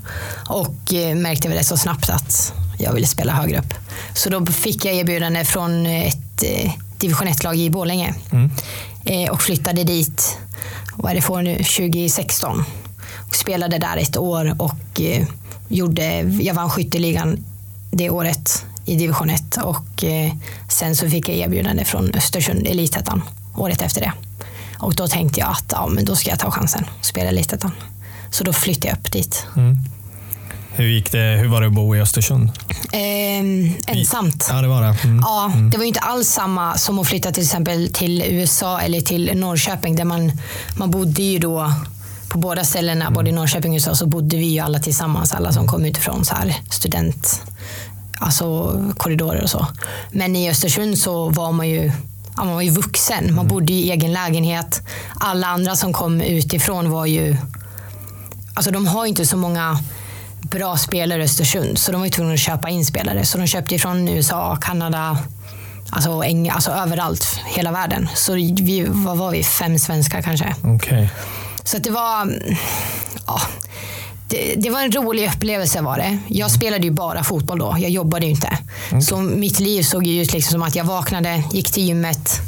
Och eh, märkte väl det så snabbt att jag ville spela högre upp. Så då fick jag erbjudande från ett eh, division 1-lag i Borlänge. Eh, och flyttade dit, vad är det för nu, 2016. Och spelade där ett år och eh, gjorde, jag vann skytteligan det året i division 1. Och sen så fick jag erbjudande från Östersund, Elitettan, året efter det. Och då tänkte jag att ja, men då ska jag ta chansen och spela Elitettan. Så då flyttade jag upp dit. Hur, gick det, hur var det att bo i Östersund? Ehm, ensamt. Ja, det var det. Mm. Ja, det var ju inte alls samma som att flytta till exempel till USA eller till Norrköping där man, man bodde ju då på båda ställena, både i Norrköping och USA, så bodde vi ju alla tillsammans, alla som kom utifrån så här student, alltså korridorer och så. Men i Östersund så var man ju Ja, man var ju vuxen, man bodde i egen lägenhet. Alla andra som kom utifrån var ju... Alltså de har inte så många bra spelare i Östersund, så de var ju tvungna att köpa in spelare. Så de köpte från USA, Kanada, alltså, Eng- alltså överallt, hela världen. Så vi, vad var vi? Fem svenskar kanske. Okej. Så det var... Ja, det, det var en rolig upplevelse var det. Jag spelade ju bara fotboll då. Jag jobbade ju inte. Så mitt liv såg ju ut liksom som att jag vaknade, gick till gymmet,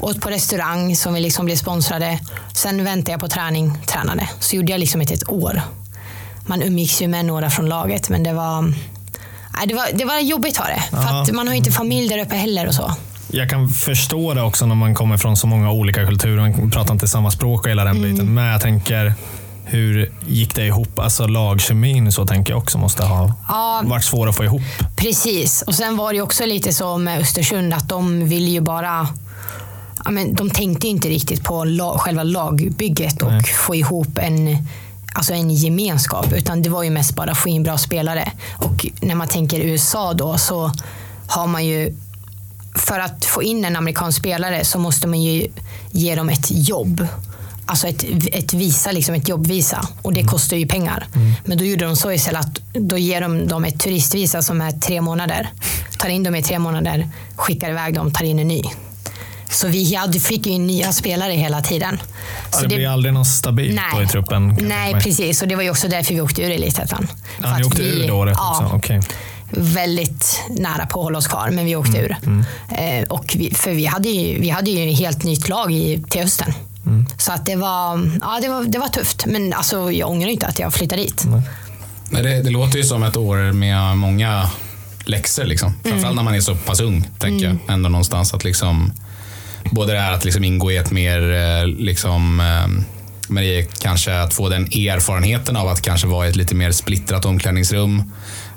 åt på restaurang som vi liksom blev sponsrade. Sen väntade jag på träning, tränade. Så gjorde jag liksom ett, ett år. Man umgicks ju med några från laget men det var... Nej, det, var, det var jobbigt var det. För man har ju inte familj där uppe heller och så. Jag kan förstå det också när man kommer från så många olika kulturer. Man pratar inte samma språk och hela den Mm. biten. Men jag tänker, hur gick det ihop? Alltså lagkemin så tänker jag också måste ha Ja. varit svår att få ihop. Precis. Och sen var det också lite så med Östersund att de ville ju bara Ja, men de tänkte ju inte riktigt på la, själva lagbygget och Nej. få ihop en, alltså en gemenskap. Utan det var ju mest bara få in bra spelare. Och när man tänker USA då så har man ju för att få in en amerikansk spelare så måste man ju ge dem ett jobb. Alltså ett, ett visa, liksom ett jobbvisa. Och det kostar ju pengar. Men då gjorde de så istället att då ger de dem ett turistvisa som är tre månader. Tar in dem i tre månader, skickar iväg dem, tar in en ny. Så vi hade, fick ju nya spelare hela tiden. Ja, Så det blir aldrig något stabilt då i truppen. Nej, precis. Och det var ju också därför vi åkte ur Elitettan. Ja, ni åkte vi- ur det året ja, också? Okej. väldigt nära på att hålla oss kvar, men vi åkte ur. Eh, och vi, för vi hade, ju, vi hade ju ett helt nytt lag i, till hösten. Så att det, var, ja, det, var, det var tufft. Men alltså, jag ångrar inte att jag flyttade dit. Nej, det, det låter ju som ett år med många läxor. Liksom. Mm. Framförallt när man är så pass ung, tänker jag. Ändå någonstans att liksom, både det här att liksom ingå i ett mer, eh, liksom, eh, men det är kanske att få den erfarenheten av att kanske vara i ett lite mer splittrat omklädningsrum.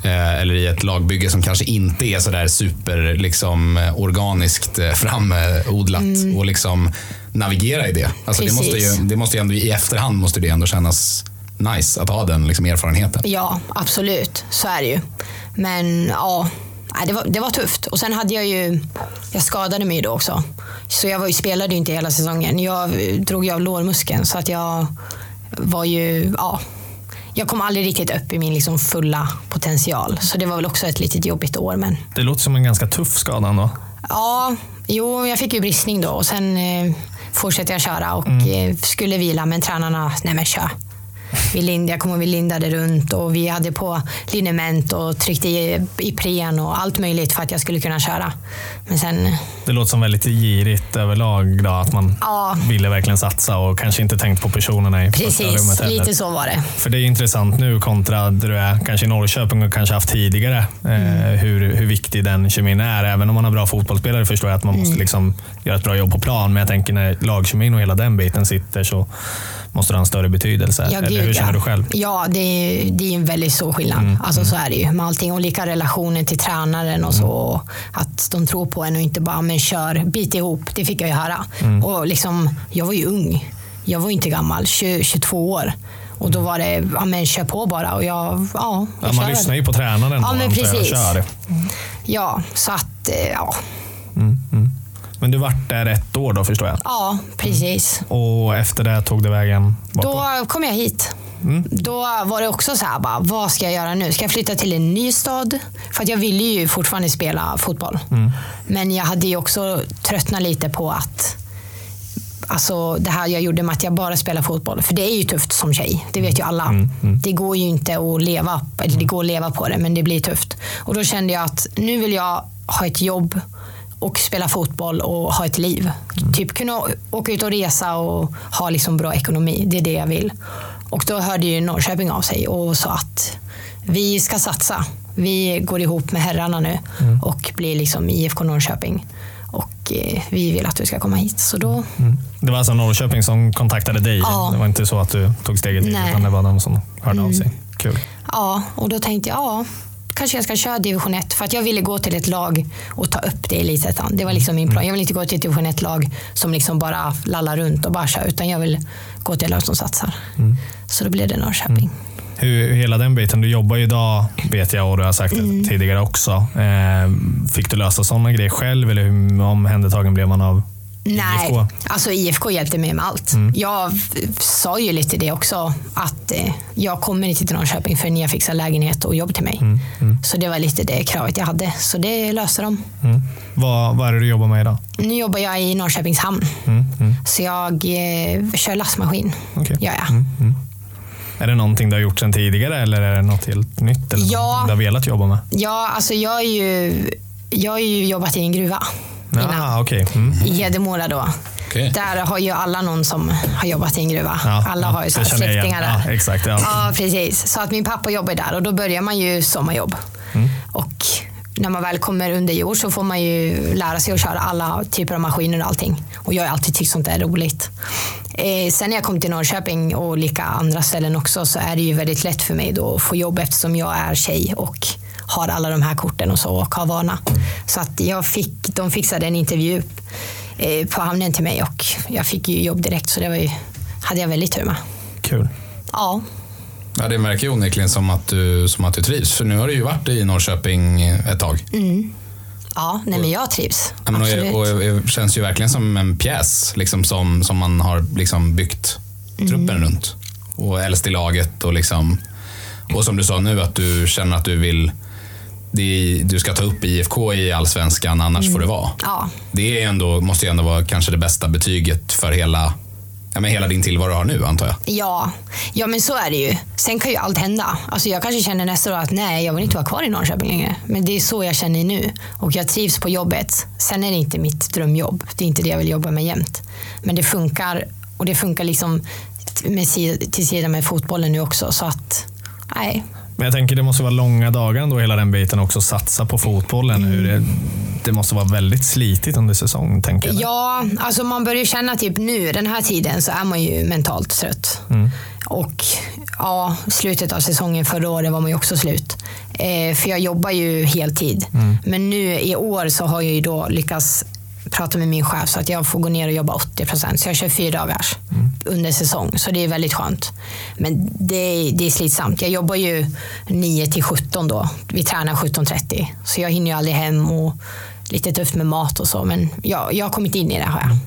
eh, Eller i ett lagbygge som kanske inte är sådär super liksom, organiskt framodlat. Och liksom navigera i det. Alltså det, måste ju, det måste ju ändå, I efterhand måste det ändå kännas nice att ha den liksom, erfarenheten. Ja, absolut. Så är det ju. Men ja, det var, det var tufft. Och sen hade jag ju, jag skadade mig då också. Så jag var ju, spelade ju inte hela säsongen. Jag drog ju av lårmuskeln så att jag var ju, ja, jag kom aldrig riktigt upp i min liksom fulla potential. Så det var väl också ett litet jobbigt år. Men Det låter som en ganska tuff skada ändå. ja, jo, jag fick ju bristning då och sen eh, fortsatte jag köra och eh, skulle vila men tränarna, nej men kör. Vi lind, jag kommer vi lindade runt och vi hade på liniment och tryckte i, i pren och allt möjligt för att jag skulle kunna köra. Men sen, Det låter som väldigt girigt överlag. Då, att man ja, ville verkligen satsa och kanske inte tänkt på personerna i första rummet precis, heller. lite så var det. För det är intressant nu kontra där du är kanske i Norrköping och kanske haft tidigare. Eh, hur, hur viktig den kemin är. Även om man har bra fotbollsspelare förstår jag att man Mm. måste liksom göra ett bra jobb på plan. Men jag tänker när lagkemin och hela den biten sitter så måste det ha en större betydelse. Ja, gud, känner du själv? Ja, det är, det är en väldigt stor skillnad. Mm, Alltså, Så är det ju med allting. Olika relationer till tränaren och så. Mm. Att de tror på en och inte bara men kör, bit ihop. Det fick jag ju höra. Mm. Och liksom, jag var ju ung. Jag var inte gammal, 20, 22 år. Och då var det, ja men kör på bara. Och jag, ja, jag Ja, man lyssnar ju på tränaren Ja, men precis. kör. Ja, så att, eh, ja. Men du vart där ett år då förstår jag. Ja, precis. Och efter det tog det vägen då? Då kom jag hit. Då var det också så här, bara, vad ska jag göra nu? Ska jag flytta till en ny stad? För att jag ville ju fortfarande spela fotboll. Men jag hade ju också tröttnat lite på att Alltså det här jag gjorde med att jag bara spelar fotboll. För det är ju tufft som tjej. Det vet ju alla. Det går ju inte att leva, eller det går att leva på det, men det blir tufft. Och då kände jag att nu vill jag ha ett jobb och spela fotboll och ha ett liv. Typ kunna åka ut och resa och ha liksom bra ekonomi. Det är det jag vill. Och då hörde ju Norrköping av sig och sa att vi ska satsa. Vi går ihop med herrarna nu och blir liksom IFK Norrköping. Och eh, vi vill att du ska komma hit. Så då, Det var alltså Norrköping som kontaktade dig? Ja. Det var inte så att du tog steget dit. Mm. utan det var de som hörde av sig? Kul. ja, och då tänkte jag, ja, kanske jag ska köra division 1. För att jag ville gå till ett lag och ta upp det i elitettan. Det var liksom min plan. Jag vill inte gå till ett division 1-lag som liksom bara lallar runt och bara kör. Utan jag vill gå till ett lag som satsar. Så då blev det Norrköping. Hur, hur hela den biten, du jobbar ju idag vet jag och du har sagt det Mm. tidigare också. Eh, fick du lösa sådana grejer själv eller hur omhändertagen blev man av Nej, IFK? alltså IFK hjälpte mig med allt. Jag f- sa ju lite det också, att eh, jag kommer inte till Norrköping förrän jag fixar lägenhet och jobb till mig. Så det var lite det kravet jag hade. Så det löste de. Mm. Vad, vad är det du jobbar med idag? Nu jobbar jag i Norrköpings hamn. Mm, mm. Så jag eh, kör lastmaskin. Mm, mm. Är det någonting du har gjort sedan tidigare eller är det något helt nytt? Eller Ja. du har velat jobba med? ja alltså jag, är ju, jag har ju jobbat i en gruva. Ah, okej. Mm. I Hedemora då. Okej. Där har ju alla någon som har jobbat i en gruva. Ja, alla ja, har ju så släktingar där. Ja, exakt, ja. Ja, precis. Så att min pappa jobbar där och då börjar man ju sommarjobb. Mm. Och när man väl kommer under jord så får man ju lära sig att köra alla typer av maskiner och allting. Och jag har alltid tyckt sånt är roligt. Eh, sen när jag kom till Norrköping och lika andra ställen också så är det ju väldigt lätt för mig då att få jobb eftersom jag är tjej och har alla de här korten och så och har vana. Så att jag fick, de fixade en intervju eh, på hamnen till mig och jag fick ju jobb direkt så det var ju, hade jag väldigt tur med. Kul. Ja, Ja, det verkar ju onekligen som att, du, som att du trivs. För nu har du ju varit i Norrköping ett tag. ja nej men jag trivs. Ja, men och, Absolut. och, känns ju verkligen som en pjäs liksom som, som man har liksom byggt truppen Mm. runt. Och äldst i laget och liksom och som du sa nu att du känner att du vill är, du ska ta upp IFK i allsvenskan annars får det vara. Ja, Det är ändå, måste ju ändå vara kanske det bästa betyget för hela, ja, men hela din tillvaro har nu antar jag. Ja, ja, men så är det ju. Sen kan ju allt hända. Alltså jag kanske känner nästa år att nej, jag vill inte vara kvar i Norrköping längre. Men det är så jag känner nu. Och jag trivs på jobbet. Sen är det inte mitt drömjobb. Det är inte det jag vill jobba med jämt. Men det funkar. Och det funkar liksom med, till sidan med fotbollen nu också. Så att, nej. Men jag tänker det måste vara långa dagar ändå hela den biten också. Satsa på fotbollen. Mm. Hur det, det måste vara väldigt slitigt under säsongen tänker jag. Ja, alltså man börjar känna typ nu, den här tiden, så är man ju mentalt trött. Och ja, slutet av säsongen förra året var man ju också slut. Eh, för jag jobbar ju heltid. Men nu i år så har jag ju då lyckats prata med min chef så att jag får gå ner och jobba 80 procent. Så jag kör fyra dagars under säsong. Så det är väldigt skönt. Men det är, det är slitsamt. Jag jobbar ju 9 till 17 då. Vi tränar 17.30. Så jag hinner ju aldrig hem och lite tufft med mat och så. Men jag, jag har kommit in i det har jag.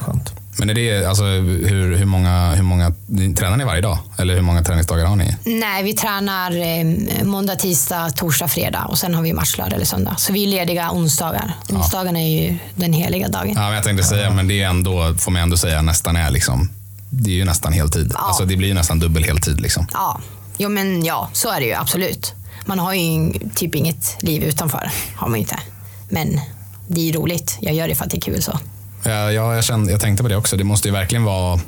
Skönt. Men är det, alltså, hur, hur, många, hur många, tränar ni varje dag? Eller hur många träningsdagar har ni? Nej, vi tränar eh, måndag, tisdag, torsdag, fredag och sen har vi match lördag eller söndag. Så vi är lediga onsdagar. Onsdagarna är ju den heliga dagen. Ja, men jag tänkte säga, men det är ändå, får man ändå säga, nästan är liksom, det är ju nästan heltid. Alltså, det blir ju nästan dubbel heltid. Liksom. Ja, jo, men ja, så är det ju absolut. Man har ju typ inget liv utanför. Har man inte. Men det är ju roligt. Jag gör det för att det är kul så. Ja, ja, jag, kände, jag tänkte på det också. Det måste ju verkligen vara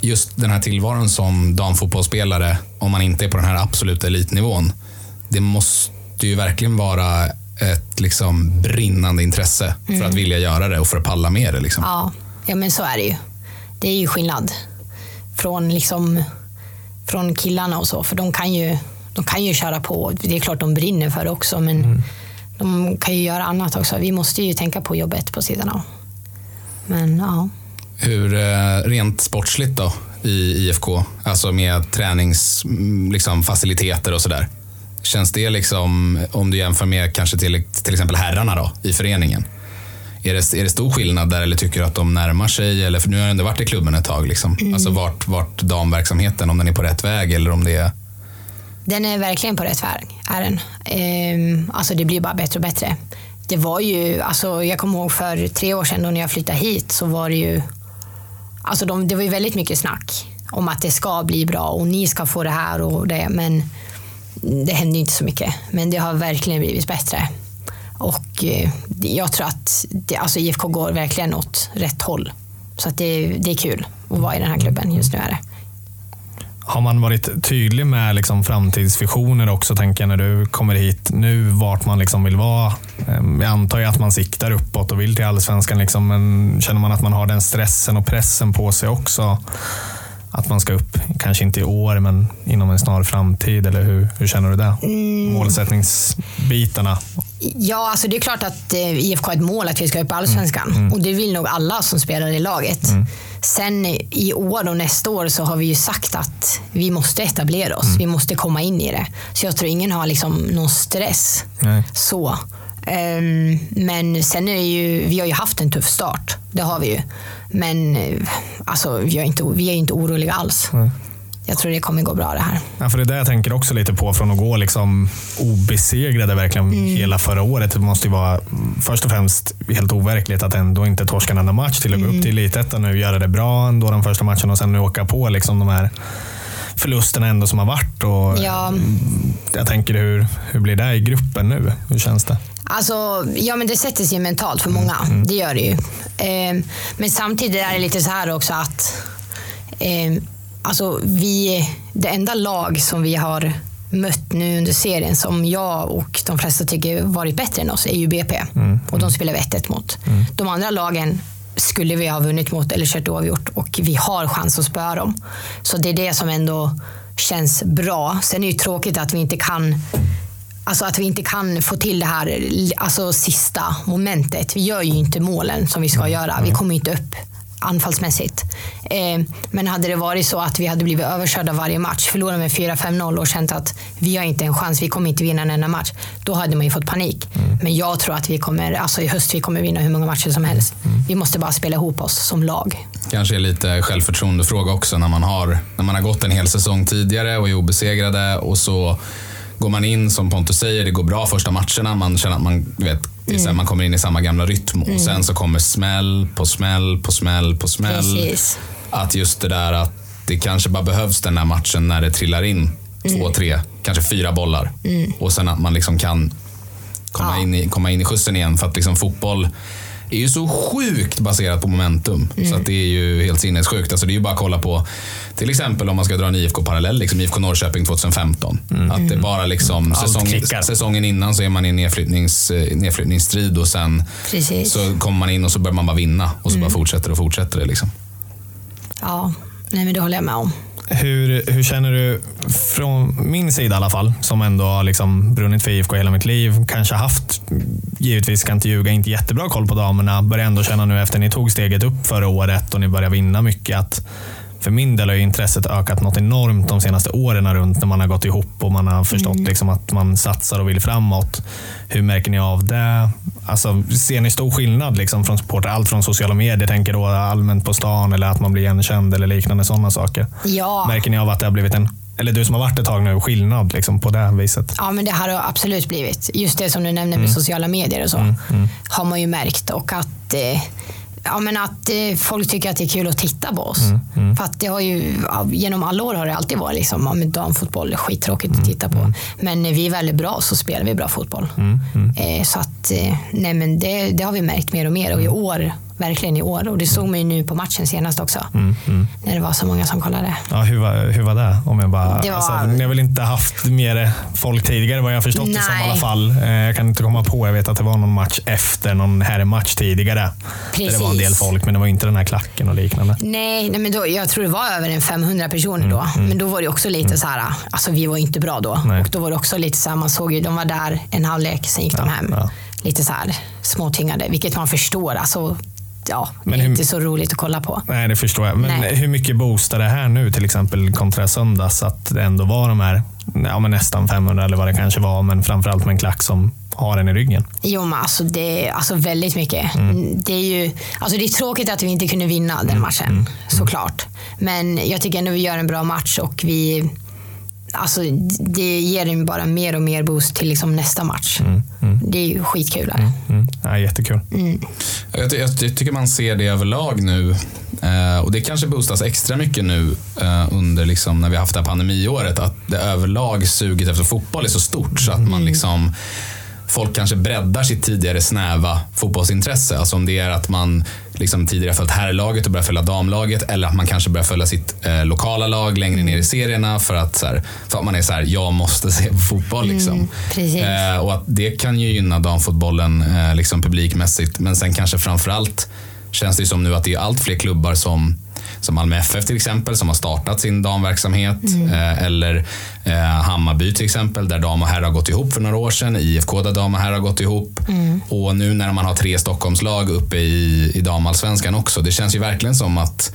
just den här tillvaron som damfotbollsspelare, om man inte är på den här absoluta elitnivån. Det måste ju verkligen vara ett liksom brinnande intresse för att vilja göra det och för att palla med det. Liksom. Ja, ja men så är det ju. Det är ju skillnad från, liksom, från killarna och så. För de kan, ju, de kan ju köra på. Det är klart de brinner för det också. Men de kan ju göra annat också. Vi måste ju tänka på jobbet på sidan av. Men ja. Hur eh, rent sportsligt då i IFK, alltså med träningsfaciliteter liksom, faciliteter och sådär. Känns det liksom, om du jämför med kanske till, till exempel herrarna då, i föreningen? Är det, är det stor skillnad där eller tycker du att de närmar sig? Eller, för nu har jag ändå varit i klubben ett tag. Liksom. Alltså vart, vart damverksamheten, om den är på rätt väg eller om det är... Den är verkligen på rätt väg. Är den. Ehm, alltså det blir bara bättre och bättre. Det var ju, alltså jag kommer ihåg för tre år sedan då när jag flyttade hit så var det ju, alltså de, det var ju väldigt mycket snack om att det ska bli bra och ni ska få det här och det. Men det hände ju inte så mycket. Men det har verkligen blivit bättre. Och eh, jag tror att det, alltså IFK går verkligen åt rätt håll. Så att det, det är kul att vara i den här klubben just nu. Är det. Har man varit tydlig med liksom framtidsvisioner också, tänker jag, när du kommer hit nu, vart man liksom vill vara? Ehm, Jag antar ju att man siktar uppåt och vill till allsvenskan, liksom, men känner man att man har den stressen och pressen på sig också? Att man ska upp, kanske inte i år, men inom en snar framtid, eller hur, hur känner du det? Målsättningsbitarna. Ja, alltså det är klart att eh, IFK har ett mål att vi ska upp i Allsvenskan. Och det vill nog alla som spelar i laget. Sen i år och nästa år så har vi ju sagt att vi måste etablera oss. Vi måste komma in i det. Så jag tror ingen har liksom någon stress. Nej. Så. Ehm, men sen är ju, vi har ju haft en tuff start. Det har vi ju. Men eh, alltså, vi, är inte, vi är inte oroliga alls. Jag tror det kommer gå bra det här. Ja, för det är det jag tänker också lite på, från att gå liksom obesegrade verkligen hela förra året. Det måste ju vara mm, först och främst helt overkligt att ändå inte torska en enda match till att gå upp till elitettan nu, göra det bra ändå de första matcherna och sen nu åka på liksom de här förlusterna ändå som har varit. Och Ja. Jag tänker hur, hur blir det i gruppen nu? Hur känns det? Alltså, ja men det sätter sig mentalt för många. Det gör det ju. Eh, men samtidigt är det lite så här också att eh, alltså, vi, det enda lag som vi har mött nu under serien som jag och de flesta tycker varit bättre än oss är ju BP. Och de spelar vi 1-1 mot. De andra lagen skulle vi ha vunnit mot eller kört oavgjort och vi har chans att spöa dem. Så det är det som ändå känns bra. Sen är det ju tråkigt att vi inte kan Alltså att vi inte kan få till det här alltså sista momentet. Vi gör ju inte målen som vi ska göra. Vi kommer inte upp anfallsmässigt. Eh, men hade det varit så att vi hade blivit överkörda varje match, förlorat med 4-5-0 och känt att vi har inte en chans, vi kommer inte vinna en enda match. Då hade man ju fått panik. Men jag tror att vi kommer, alltså i höst vi kommer vinna hur många matcher som helst. Vi måste bara spela ihop oss som lag. Kanske är lite självförtroendefråga också när man, har, när man har gått en hel säsong tidigare och är obesegrade och så går man in, som Pontus säger, det går bra första matcherna. Man känner att man, vet, här, man kommer in i samma gamla rytm och sen så kommer smäll på smäll på smäll på smäll. Precis. Att just det där att det kanske bara behövs den där matchen när det trillar in två, tre, kanske fyra bollar. Och sen att man liksom kan komma, Ja. in i, komma in i skjutsen igen. För att liksom fotboll är ju så sjukt baserat på momentum. Så att det är ju helt sinnessjukt. Alltså det är ju bara att kolla på, till exempel om man ska dra en IFK-parallell, liksom IFK Norrköping 2015. Att det bara liksom, säsong, säsongen innan så är man i en nedflyttnings, eh, nedflyttningsstrid och sen Precis. så kommer man in och så börjar man bara vinna. Och så bara fortsätter och fortsätter det. Liksom. Ja, nej men det håller jag med om. Hur, hur känner du, från min sida i alla fall, som ändå har liksom brunnit för IFK hela mitt liv, kanske haft, givetvis ska inte ljuga, inte jättebra koll på damerna, börjar ändå känna nu efter ni tog steget upp förra året och ni börjar vinna mycket att för min del har ju intresset ökat något enormt de senaste åren runt när man har gått ihop och man har förstått liksom att man satsar och vill framåt. Hur märker ni av det? Alltså, ser ni stor skillnad liksom från supporter? Allt från sociala medier, tänker då allmänt på stan eller att man blir igenkänd eller liknande sådana saker. Ja. Märker ni av att det har blivit en, eller du som har varit ett tag nu, skillnad liksom på det viset? Ja, men det har det absolut blivit. Just det som du nämnde med sociala medier och så. Har man ju märkt. Och att, eh, ja, men att eh, folk tycker att det är kul att titta på oss. För att det har ju, genom alla år har det alltid varit liksom, ja, men damfotboll är skittråkigt att titta på. Men när vi är väldigt bra så spelar vi bra fotboll. Eh, så att, eh, nej, men det, det har vi märkt mer och mer. Och i år, verkligen i år. Och det såg man ju nu på matchen senast också. När det var så många som kollade. Ja, hur, var, hur var det? Om jag bara, Det var- alltså, ni har väl inte haft mer folk tidigare vad jag har förstått det som i Nej. alla fall. Eh, Jag kan inte komma på, jag vet att det var någon match efter någon herrmatch tidigare. Där det var en del Precis. folk, men det var inte den här klacken och liknande. Nej, nej men då, jag tror det var över en 500 personer då. Men då var det också lite så här, alltså vi var inte bra då. Nej. Och då var det också lite så här, man såg ju, de var där en halvlek, sen gick de hem. ja. Lite så här småtingade, vilket man förstår. Alltså, ja, Men det är hur- inte så roligt att kolla på. Nej, det förstår jag. Men Nej. hur mycket boostar det här nu, till exempel kontra söndags, att det ändå var de här ja, men nästan 500 eller vad det kanske var, men framförallt med en klack som har en i ryggen. Jo, men alltså det är alltså väldigt mycket. Mm. Det, är ju, alltså det är tråkigt att vi inte kunde vinna den matchen, Mm. såklart. Men jag tycker ändå vi gör en bra match och vi Alltså, det ger en bara mer och mer boost till liksom nästa match. Det är ju skitkul. Här. Mm. Ja, jättekul. Jag, ty- jag ty- tycker man ser det överlag nu. Eh, och det kanske boostas extra mycket nu eh, under liksom, när vi har haft det här pandemiåret. Att det överlag suget efter fotboll är så stort så att man liksom Folk kanske breddar sitt tidigare snäva fotbollsintresse. Alltså om det är att man liksom tidigare följt herrlaget och börjar följa damlaget eller att man kanske börjar följa sitt eh, lokala lag längre ner i serierna för att, så här, för att man är så här, jag måste [laughs] se på fotboll. Liksom. precis. Eh, och att det kan ju gynna damfotbollen eh, liksom publikmässigt. Men sen kanske framförallt känns det som nu att det är allt fler klubbar som som Malmö FF till exempel som har startat sin damverksamhet. Eh, eller eh, Hammarby till exempel där dam och herr har gått ihop för några år sedan. IFK där dam och herr har gått ihop. Och nu när man har tre Stockholmslag uppe i, i damallsvenskan också. Det känns ju verkligen som att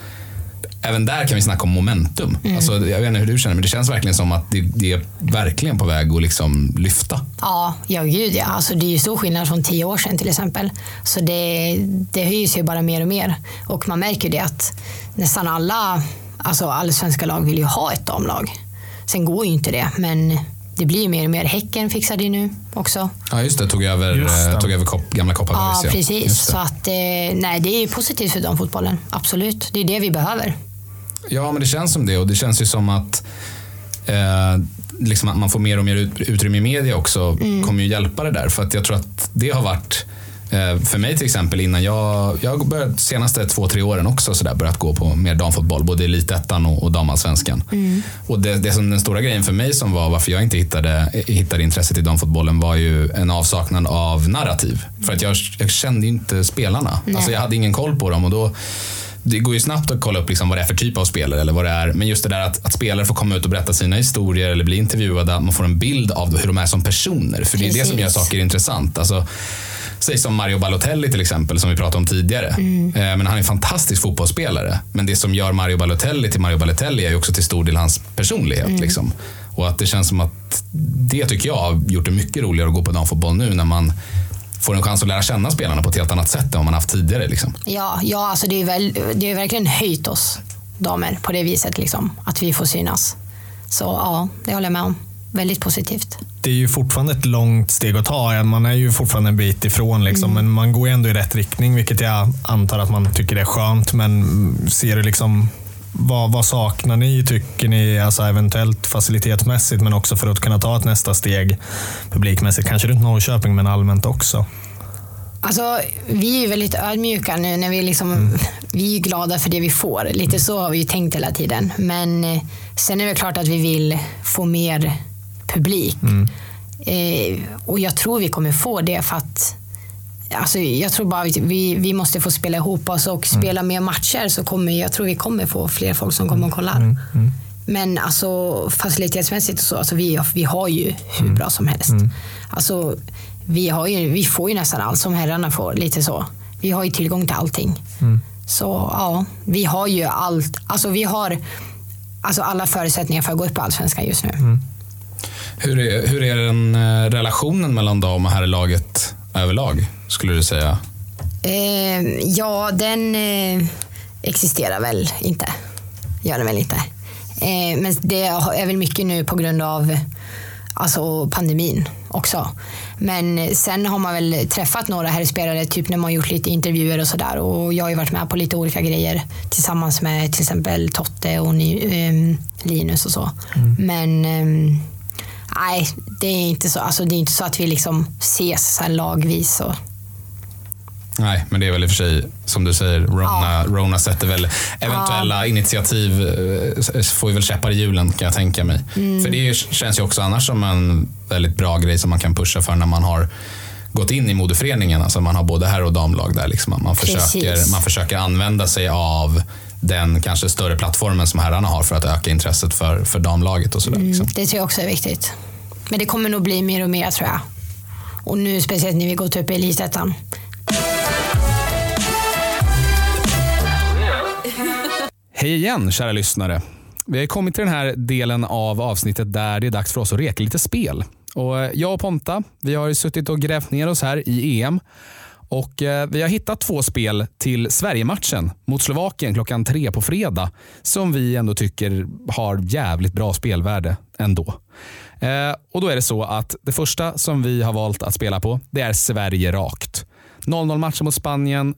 Även där kan vi snacka om momentum. Alltså, jag vet inte hur du känner men det känns verkligen som att det, det är verkligen på väg att liksom lyfta. Ja, ja gud ja. Alltså, det är ju stor skillnad från tio år sedan till exempel. Så det, det höjs ju bara mer och mer. Och man märker ju det att nästan alla alltså allsvenska lag vill ju ha ett damlag. Sen går ju inte det, men det blir ju mer och mer. Häcken fixar det nu också. Ja just det, tog över, Just det. tog över kop, gamla Kopparbergs. Ja, precis. Så att, eh, nej, det är ju positivt för damfotbollen. Absolut. Det är det vi behöver. Ja, men det känns som det och det känns ju som att eh, liksom att man får mer och mer ut, utrymme i media också kommer ju hjälpa det där. För att jag tror att det har varit eh, för mig till exempel innan jag, jag börjat senaste två, tre åren också så där, börjat gå på mer damfotboll, både elitettan och, och damallsvenskan. Och det, det som den stora grejen för mig som var varför jag inte hittade, hittade intresset i damfotbollen var ju en avsaknad av narrativ. För att jag, jag kände ju inte spelarna. Alltså jag hade ingen koll på dem och då det går ju snabbt att kolla upp liksom vad det är för typ av spelare. Eller vad det är. Men just det där att, att spelare får komma ut och berätta sina historier eller bli intervjuade. Att man får en bild av hur de är som personer. För det är det som gör Precis. saker intressant. Alltså, Säg som Mario Balotelli till exempel, som vi pratade om tidigare. Eh, Men han är en fantastisk fotbollsspelare. Men det som gör Mario Balotelli till Mario Balotelli är ju också till stor del hans personlighet. Liksom. Och att det känns som att det tycker jag har gjort det mycket roligare att gå på damfotboll nu när man får en chans att lära känna spelarna på ett helt annat sätt än vad man haft tidigare. Liksom. Ja, ja alltså det är väl, det är verkligen höjt oss damer på det viset. Liksom, att vi får synas. Så ja, det håller jag med om. Väldigt positivt. det är ju fortfarande ett långt steg att ta. Man är ju fortfarande en bit ifrån, liksom, men man går ju ändå i rätt riktning, vilket jag antar att man tycker är skönt. Men ser du liksom vad, vad saknar ni, tycker ni, alltså eventuellt facilitetsmässigt, men också för att kunna ta ett nästa steg publikmässigt? Kanske runt Norrköping, men allmänt också. Alltså, vi är ju väldigt ödmjuka nu när vi liksom, vi är glada för det vi får. Lite så har vi ju tänkt hela tiden. Men eh, sen är det klart att vi vill få mer publik. Eh, och jag tror vi kommer få det för att Alltså, jag tror bara vi, vi, vi måste få spela ihop oss och spela mer matcher så kommer jag tror vi kommer få fler folk som kommer och kollar. Men alltså facilitetsmässigt och så, alltså, vi, vi har ju hur bra som helst. Alltså, vi, har ju, vi får ju nästan allt som herrarna får, lite så. Vi har ju tillgång till allting. Så ja, vi har ju allt. Alltså vi har alltså alla förutsättningar för att gå upp i Allsvenskan just nu. Hur är, hur är den eh, relationen mellan dam och herrlaget överlag, skulle du säga? Eh, ja, den eh, existerar väl inte. Gör den väl inte. Eh, men det är väl mycket nu på grund av alltså, pandemin också. Men sen har man väl träffat några herrspelare, typ när man gjort lite intervjuer och sådär. Och jag har ju varit med på lite olika grejer tillsammans med till exempel Totte och Ny, eh, Linus och så. Men eh, nej, det är inte så. Alltså, det är inte så att vi liksom ses så lagvis. Och, Nej, men det är väl i och för sig, som du säger, Rona, Rona sätter väl eventuella initiativ, eh, får ju väl käppar i hjulen kan jag tänka mig. Mm. För det känns ju också annars som en väldigt bra grej som man kan pusha för när man har gått in i modeföreningen. Alltså man har både herr och damlag där. Liksom. Man, försöker, Precis. man försöker använda sig av den kanske större plattformen som herrarna har för att öka intresset för, för damlaget och sådär. Liksom. Det tror jag också är viktigt. Men det kommer nog bli mer och mer tror jag. Och nu speciellt när vi gått upp i elitettan. Hej igen kära lyssnare. Vi har kommit till den här delen av avsnittet där det är dags för oss att reka lite spel. Och eh, jag och Ponta vi har ju suttit och grävt ner oss här i EM. Och eh, Vi har hittat två spel till Sverigematchen mot Slovakien klockan tre på fredag som vi ändå tycker har jävligt bra spelvärde ändå. Eh, och Då är det så att det första som vi har valt att spela på det är Sverige rakt. 0-0 matchen mot Spanien,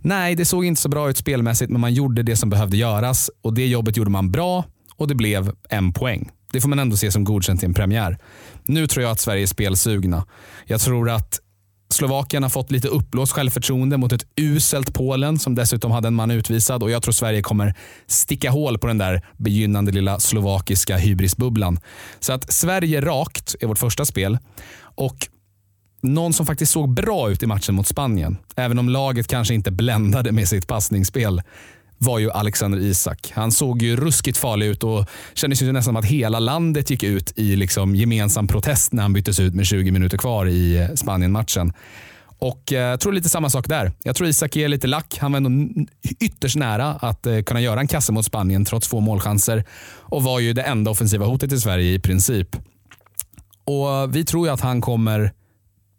Nej, det såg inte så bra ut spelmässigt, men man gjorde det som behövde göras och det jobbet gjorde man bra och det blev en poäng. Det får man ändå se som godkänt i en premiär. Nu tror jag att Sverige är spelsugna. Jag tror att Slovakien har fått lite uppblåst självförtroende mot ett uselt Polen som dessutom hade en man utvisad och jag tror Sverige kommer sticka hål på den där begynnande lilla slovakiska hybrisbubblan. Så att Sverige rakt är vårt första spel och någon som faktiskt såg bra ut i matchen mot Spanien, även om laget kanske inte bländade med sitt passningsspel, var ju Alexander Isak. Han såg ju ruskigt farlig ut och kändes ju nästan som att hela landet gick ut i liksom gemensam protest när han byttes ut med 20 minuter kvar i eh, Spanien-matchen. Och eh, jag tror lite samma sak där. Jag tror Isak är lite lack. Han var ändå ytterst nära att eh, kunna göra en kasse mot Spanien trots få målchanser och var ju det enda offensiva hotet i Sverige i princip. Och Vi tror ju att han kommer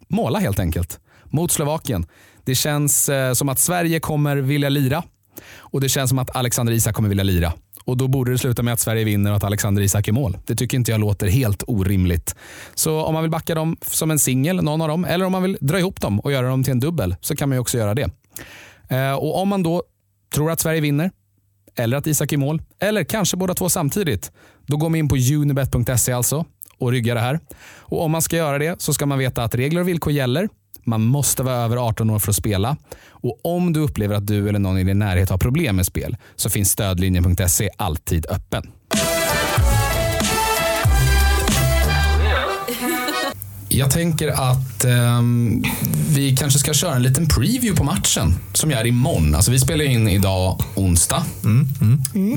måla helt enkelt mot Slovakien. Det känns eh, som att Sverige kommer vilja lira och det känns som att Alexander Isak kommer vilja lira. Och Då borde det sluta med att Sverige vinner och att Alexander Isak är mål. Det tycker inte jag låter helt orimligt. Så om man vill backa dem som en singel, någon av dem, eller om man vill dra ihop dem och göra dem till en dubbel, så kan man ju också göra det. Eh, och Om man då tror att Sverige vinner, eller att Isak är mål, eller kanske båda två samtidigt, då går man in på unibet.se alltså och rygga det här. Och Om man ska göra det så ska man veta att regler och villkor gäller. Man måste vara över 18 år för att spela. Och Om du upplever att du eller någon i din närhet har problem med spel så finns stödlinjen.se alltid öppen. Jag tänker att ehm, vi kanske ska köra en liten preview på matchen som är imorgon. Alltså vi spelar in idag onsdag.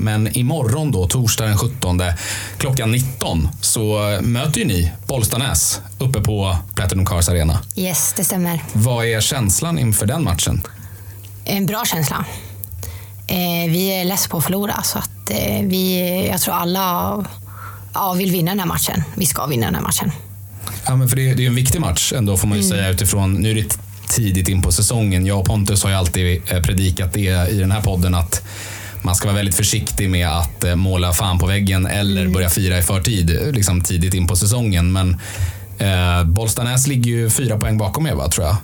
Men imorgon då, torsdag den 17 klockan 19 så möter ju ni Bollstanäs uppe på Platinum Cars Arena. Yes, det stämmer. Vad är känslan inför den matchen? En bra känsla. Eh, vi är less på att förlora så att eh, vi, jag tror alla ja, vill vinna den här matchen. Vi ska vinna den här matchen. Ja, men för det, det är ju en viktig match ändå får man ju säga utifrån, nu är det tidigt in på säsongen. Jag och Pontus har ju alltid eh, predikat det i den här podden att man ska vara väldigt försiktig med att eh, måla fan på väggen eller börja fira i förtid, liksom tidigt in på säsongen. Men eh, Bollstanäs ligger ju fyra poäng bakom er, va, tror jag.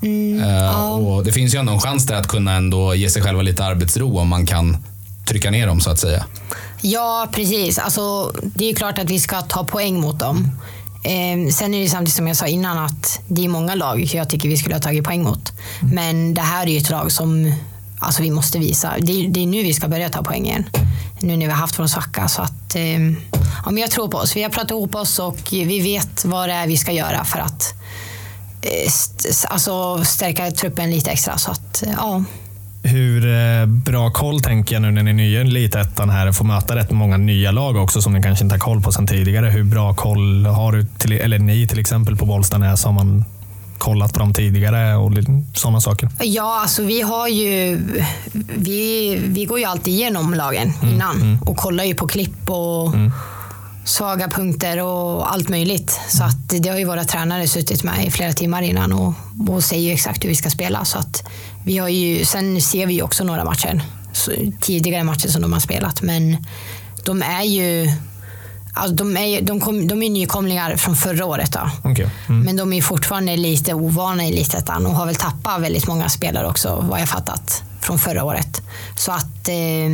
eh, och det finns ju ändå en chans där att kunna ändå ge sig själva lite arbetsro om man kan trycka ner dem så att säga. Ja, precis. Alltså, det är klart att vi ska ta poäng mot dem. Eh, sen är det samtidigt som jag sa innan att det är många lag jag tycker vi skulle ha tagit poäng mot. Men det här är ju ett lag som alltså, vi måste visa. Det är, det är nu vi ska börja ta poäng igen. Nu när vi har haft vår svacka. Så att, eh, ja, men jag tror på oss. Vi har pratat ihop oss och vi vet vad det är vi ska göra för att eh, st- alltså, stärka truppen lite extra. Så att, eh, ja. Hur eh, bra koll tänker jag nu när ni är nya i Elitettan här får möta rätt många nya lag också som ni kanske inte har koll på sedan tidigare. Hur bra koll har du, till, eller ni till exempel på Bollstanäs? Har man kollat på dem tidigare och sådana saker? Ja, alltså vi har ju... Vi, vi går ju alltid igenom lagen innan och kollar ju på klipp och svaga punkter och allt möjligt. Så att det har ju våra tränare suttit med i flera timmar innan och, och säger ju exakt hur vi ska spela. Så att vi har ju, sen ser vi ju också några matcher, tidigare matcher som de har spelat, men de är ju Alltså de, är, de, kom, de är nykomlingar från förra året. Då. Okej. Mm. Men de är fortfarande lite ovana i elitettan och har väl tappat väldigt många spelare också, vad jag fattat, från förra året. Så att eh,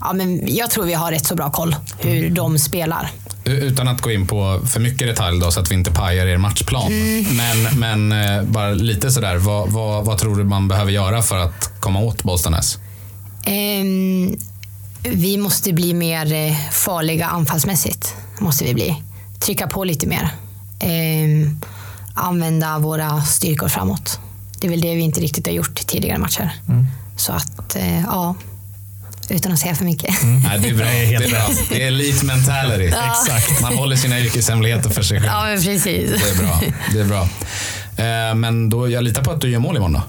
ja, men jag tror vi har rätt så bra koll hur de spelar. Utan att gå in på för mycket detalj då, så att vi inte pajar er matchplan. Men, men eh, bara lite sådär, vad, vad, vad tror du man behöver göra för att komma åt Bollstanäs? Ehm, vi måste bli mer eh, farliga anfallsmässigt. Måste vi bli. Trycka på lite mer. Ehm, använda våra styrkor framåt. Det är väl det vi inte riktigt har gjort i tidigare matcher. Så att, eh, ja. Utan att säga för mycket. Nej, det är bra. Det är, bra. Det är elite mentality. Exakt. Man håller sina yrkeshemligheter för sig själv. Ja, men precis. Det är bra. Det är bra. Eh, Men då, jag litar på att du gör mål imorgon då.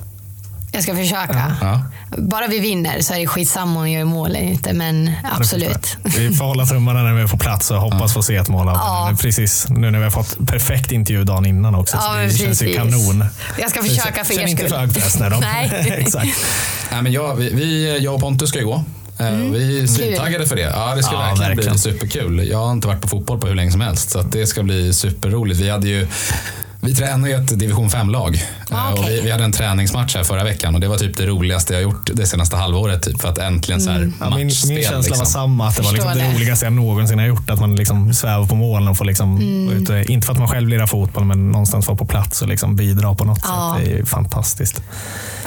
Jag ska försöka. Ja. Bara vi vinner så är det skitsamma om jag gör mål eller inte. Men absolut. Vi får hålla tummarna när vi är på plats och hoppas få se ett mål av Ja. Precis nu när vi har fått perfekt intervju dagen innan också. Ja, det känns ju precis. kanon. Jag ska försöka för Känn er inte skull. för hög press när de... Nej. [laughs] Exakt. Nej, men jag, vi, vi, jag och Pontus ska ju gå. Eh, Vi är svintaggade för det. Ja, det ska Ja, verkligen, verkligen. bli superkul. Jag har inte varit på fotboll på hur länge som helst, så att det ska bli superroligt. Vi hade ju vi tränar ju ett division 5-lag Ah, och okej. vi, vi hade en träningsmatch här förra veckan och det var typ det roligaste jag gjort det senaste halvåret. Typ, för att äntligen så här Mm. Ja, min, matchspel. min känsla var liksom. samma, att det var liksom det det. roligaste jag någonsin har gjort. Att man liksom svävar på målen och får liksom Mm. vara ute, inte för att man själv lirar fotboll, men någonstans vara på plats och liksom bidra på något Ja. sätt. Det är fantastiskt.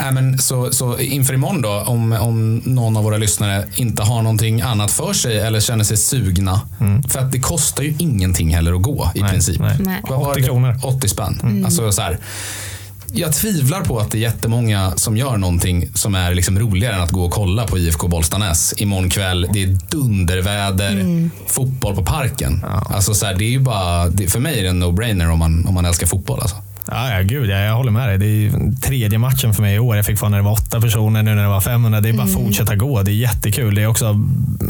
Nej, men så, så inför imorgon då, om, om någon av våra lyssnare inte har någonting annat för sig eller känner sig sugna. För att det kostar ju ingenting heller att gå i Nej, princip. nej. Nej. Vad var 80 det? kronor. 80 spänn. Alltså, så här, jag tvivlar på att det är jättemånga som gör någonting som är liksom roligare än att gå och kolla på IFK Bollstanäs imorgon kväll. Det är dunderväder, fotboll på parken. Alltså, så här, det är ju bara, det, för mig är det en no-brainer om man, om man älskar fotboll. Alltså. Ja, ja, gud, ja, jag håller med dig. Det är tredje matchen för mig i år. Jag fick få när det var åtta personer, nu när det var 500. Det är bara att fortsätta gå. Det är jättekul. Det är också,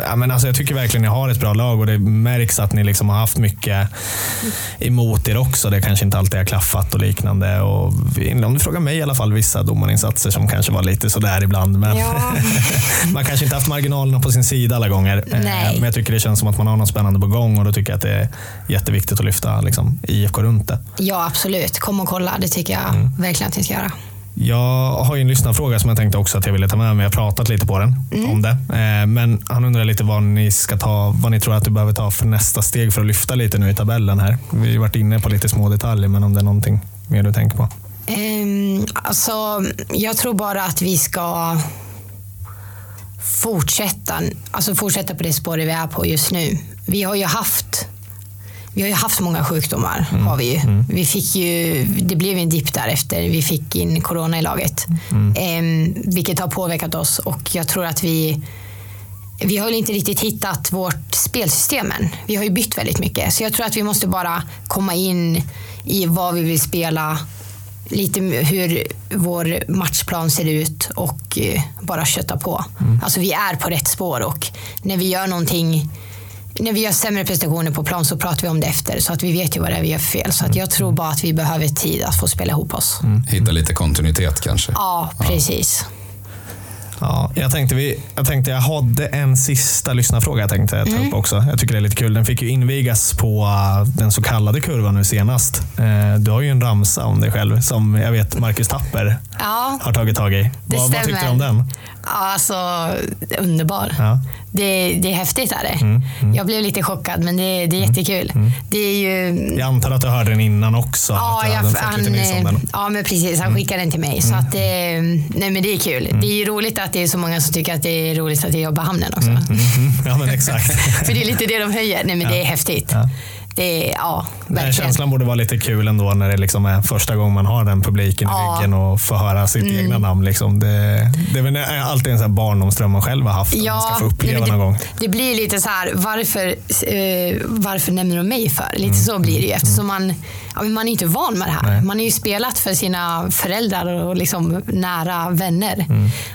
ja, men alltså, jag tycker verkligen ni har ett bra lag och det märks att ni liksom har haft mycket emot er också. Det kanske inte alltid har klaffat och liknande. Och, om du frågar mig i alla fall, vissa domarinsatser som kanske var lite sådär ibland. Men Ja. [laughs] man kanske inte haft marginalerna på sin sida alla gånger. Eh, Nej. Men jag tycker det känns som att man har något spännande på gång och då tycker jag att det är jätteviktigt att lyfta liksom, IFK runt det. Ja, absolut. Kom och kolla. Det tycker jag verkligen att ni ska göra. Jag har ju en lyssnarfråga som jag tänkte också att jag ville ta med mig. Jag har pratat lite på den om det. Eh, Men han undrar lite vad ni ska ta, vad ni tror att du behöver ta för nästa steg för att lyfta lite nu i tabellen här. Vi har varit inne på lite små detaljer, men om det är någonting mer du tänker på? Um, alltså, jag tror bara att vi ska fortsätta, alltså fortsätta på det spåret vi är på just nu. Vi har ju haft vi har ju haft många sjukdomar. Har vi, ju. Vi fick ju, det blev en dipp där efter vi fick in corona i laget. Em, vilket har påverkat oss och jag tror att vi vi har väl inte riktigt hittat vårt spelsystem än. Vi har ju bytt väldigt mycket. Så jag tror att vi måste bara komma in i vad vi vill spela, lite hur vår matchplan ser ut och eh, bara kötta på. Alltså vi är på rätt spår och när vi gör någonting när vi gör sämre prestationer på plan så pratar vi om det efter så att vi vet ju vad det är vi gör fel. Så att jag tror bara att vi behöver tid att få spela ihop oss. Hitta lite kontinuitet kanske. Ja, precis. Ja, jag, tänkte vi, jag tänkte jag hade en sista lyssnarfråga jag tänkte ta upp också. Jag tycker det är lite kul. Den fick ju invigas på uh, den så kallade kurvan nu senast. Eh, Du har ju en ramsa om dig själv som jag vet Marcus Tapper Ja, har tagit tag i. Vad, vad tyckte du om den? alltså underbar. Ja. Det, det är häftigt är det. Mm, Jag blev lite chockad men det, det är jättekul. Det är ju... Jag antar att du hörde den innan också? Ja, jag, han, eh. Mm. ja, men precis. Han skickade den till mig. Så att, eh, nej, men det är kul. Det är ju roligt att det är så många som tycker att det är roligt att jag jobbar i hamnen också. Mm, Ja, men exakt. [laughs] För det är lite det de höjer. Nej, men det är häftigt. Ja. Det ja, verkligen. känslan borde vara lite kul ändå när det liksom är första gången man har den publiken i Ja. Mm. ryggen och får höra sitt egna namn. Liksom. Det, det är väl alltid en sån barndomsdröm man själv har haft. att man ska Ja, få uppleva det, någon gång. det blir lite så här, varför, eh, varför nämner de mig för? Lite så blir det ju eftersom man, ja, men man är inte van med det här. Nej. Man har ju spelat för sina föräldrar och liksom nära vänner.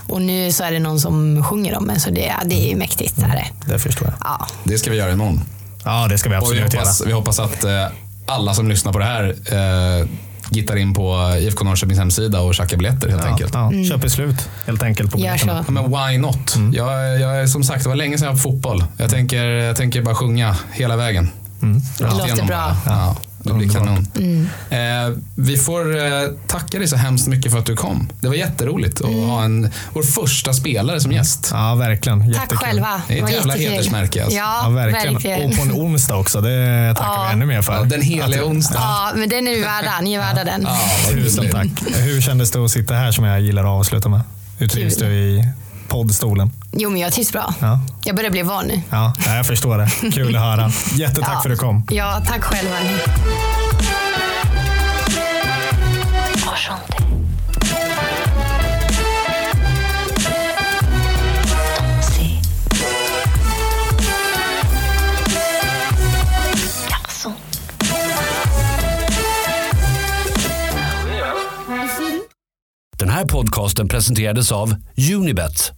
Och nu så är det någon som sjunger om en så det, det är ju mäktigt. Är det. Det förstår jag. Ja. Det ska vi göra imorgon. Ja, det ska vi Och vi absolut hoppas, göra. vi hoppas att eh, alla som lyssnar på det här eh, gittar in på IFK Norrköpings hemsida och tjackar biljetter helt enkelt. Ja, köper slut helt enkelt på biljetterna. Ja, men why not? Mm. Jag, jag, är- som sagt, det var länge sedan jag var på fotboll. Jag tänker, jag tänker bara sjunga hela vägen. Mm. Det låter bra. Ja, det blir kanon. Eh, vi får eh, tacka dig så hemskt mycket för att du kom. Det var jätteroligt att ha en, vår första spelare som gäst. Ja, verkligen. Tack Jättekul. själva. Det är ett jävla jättekul. hedersmärke, alltså. Ja, Ja, verkligen. verkligen. Och på en onsdag också. Det tackar Ja. vi ännu mer för. Ja, den heliga onsdagen. Ja, men den är vi värda. Ni är värda den. Ja, Tusen tack. Hur kändes det att sitta här som jag gillar att avsluta med? Hur trivs du i poddstolen? Jo, men jag trivs bra. Ja. Jag börjar bli van nu. Ja, ja, jag förstår det. Kul att höra. Jättetack Ja. för att du kom. Ja, tack. Garçon. Den här podcasten presenterades av Unibet,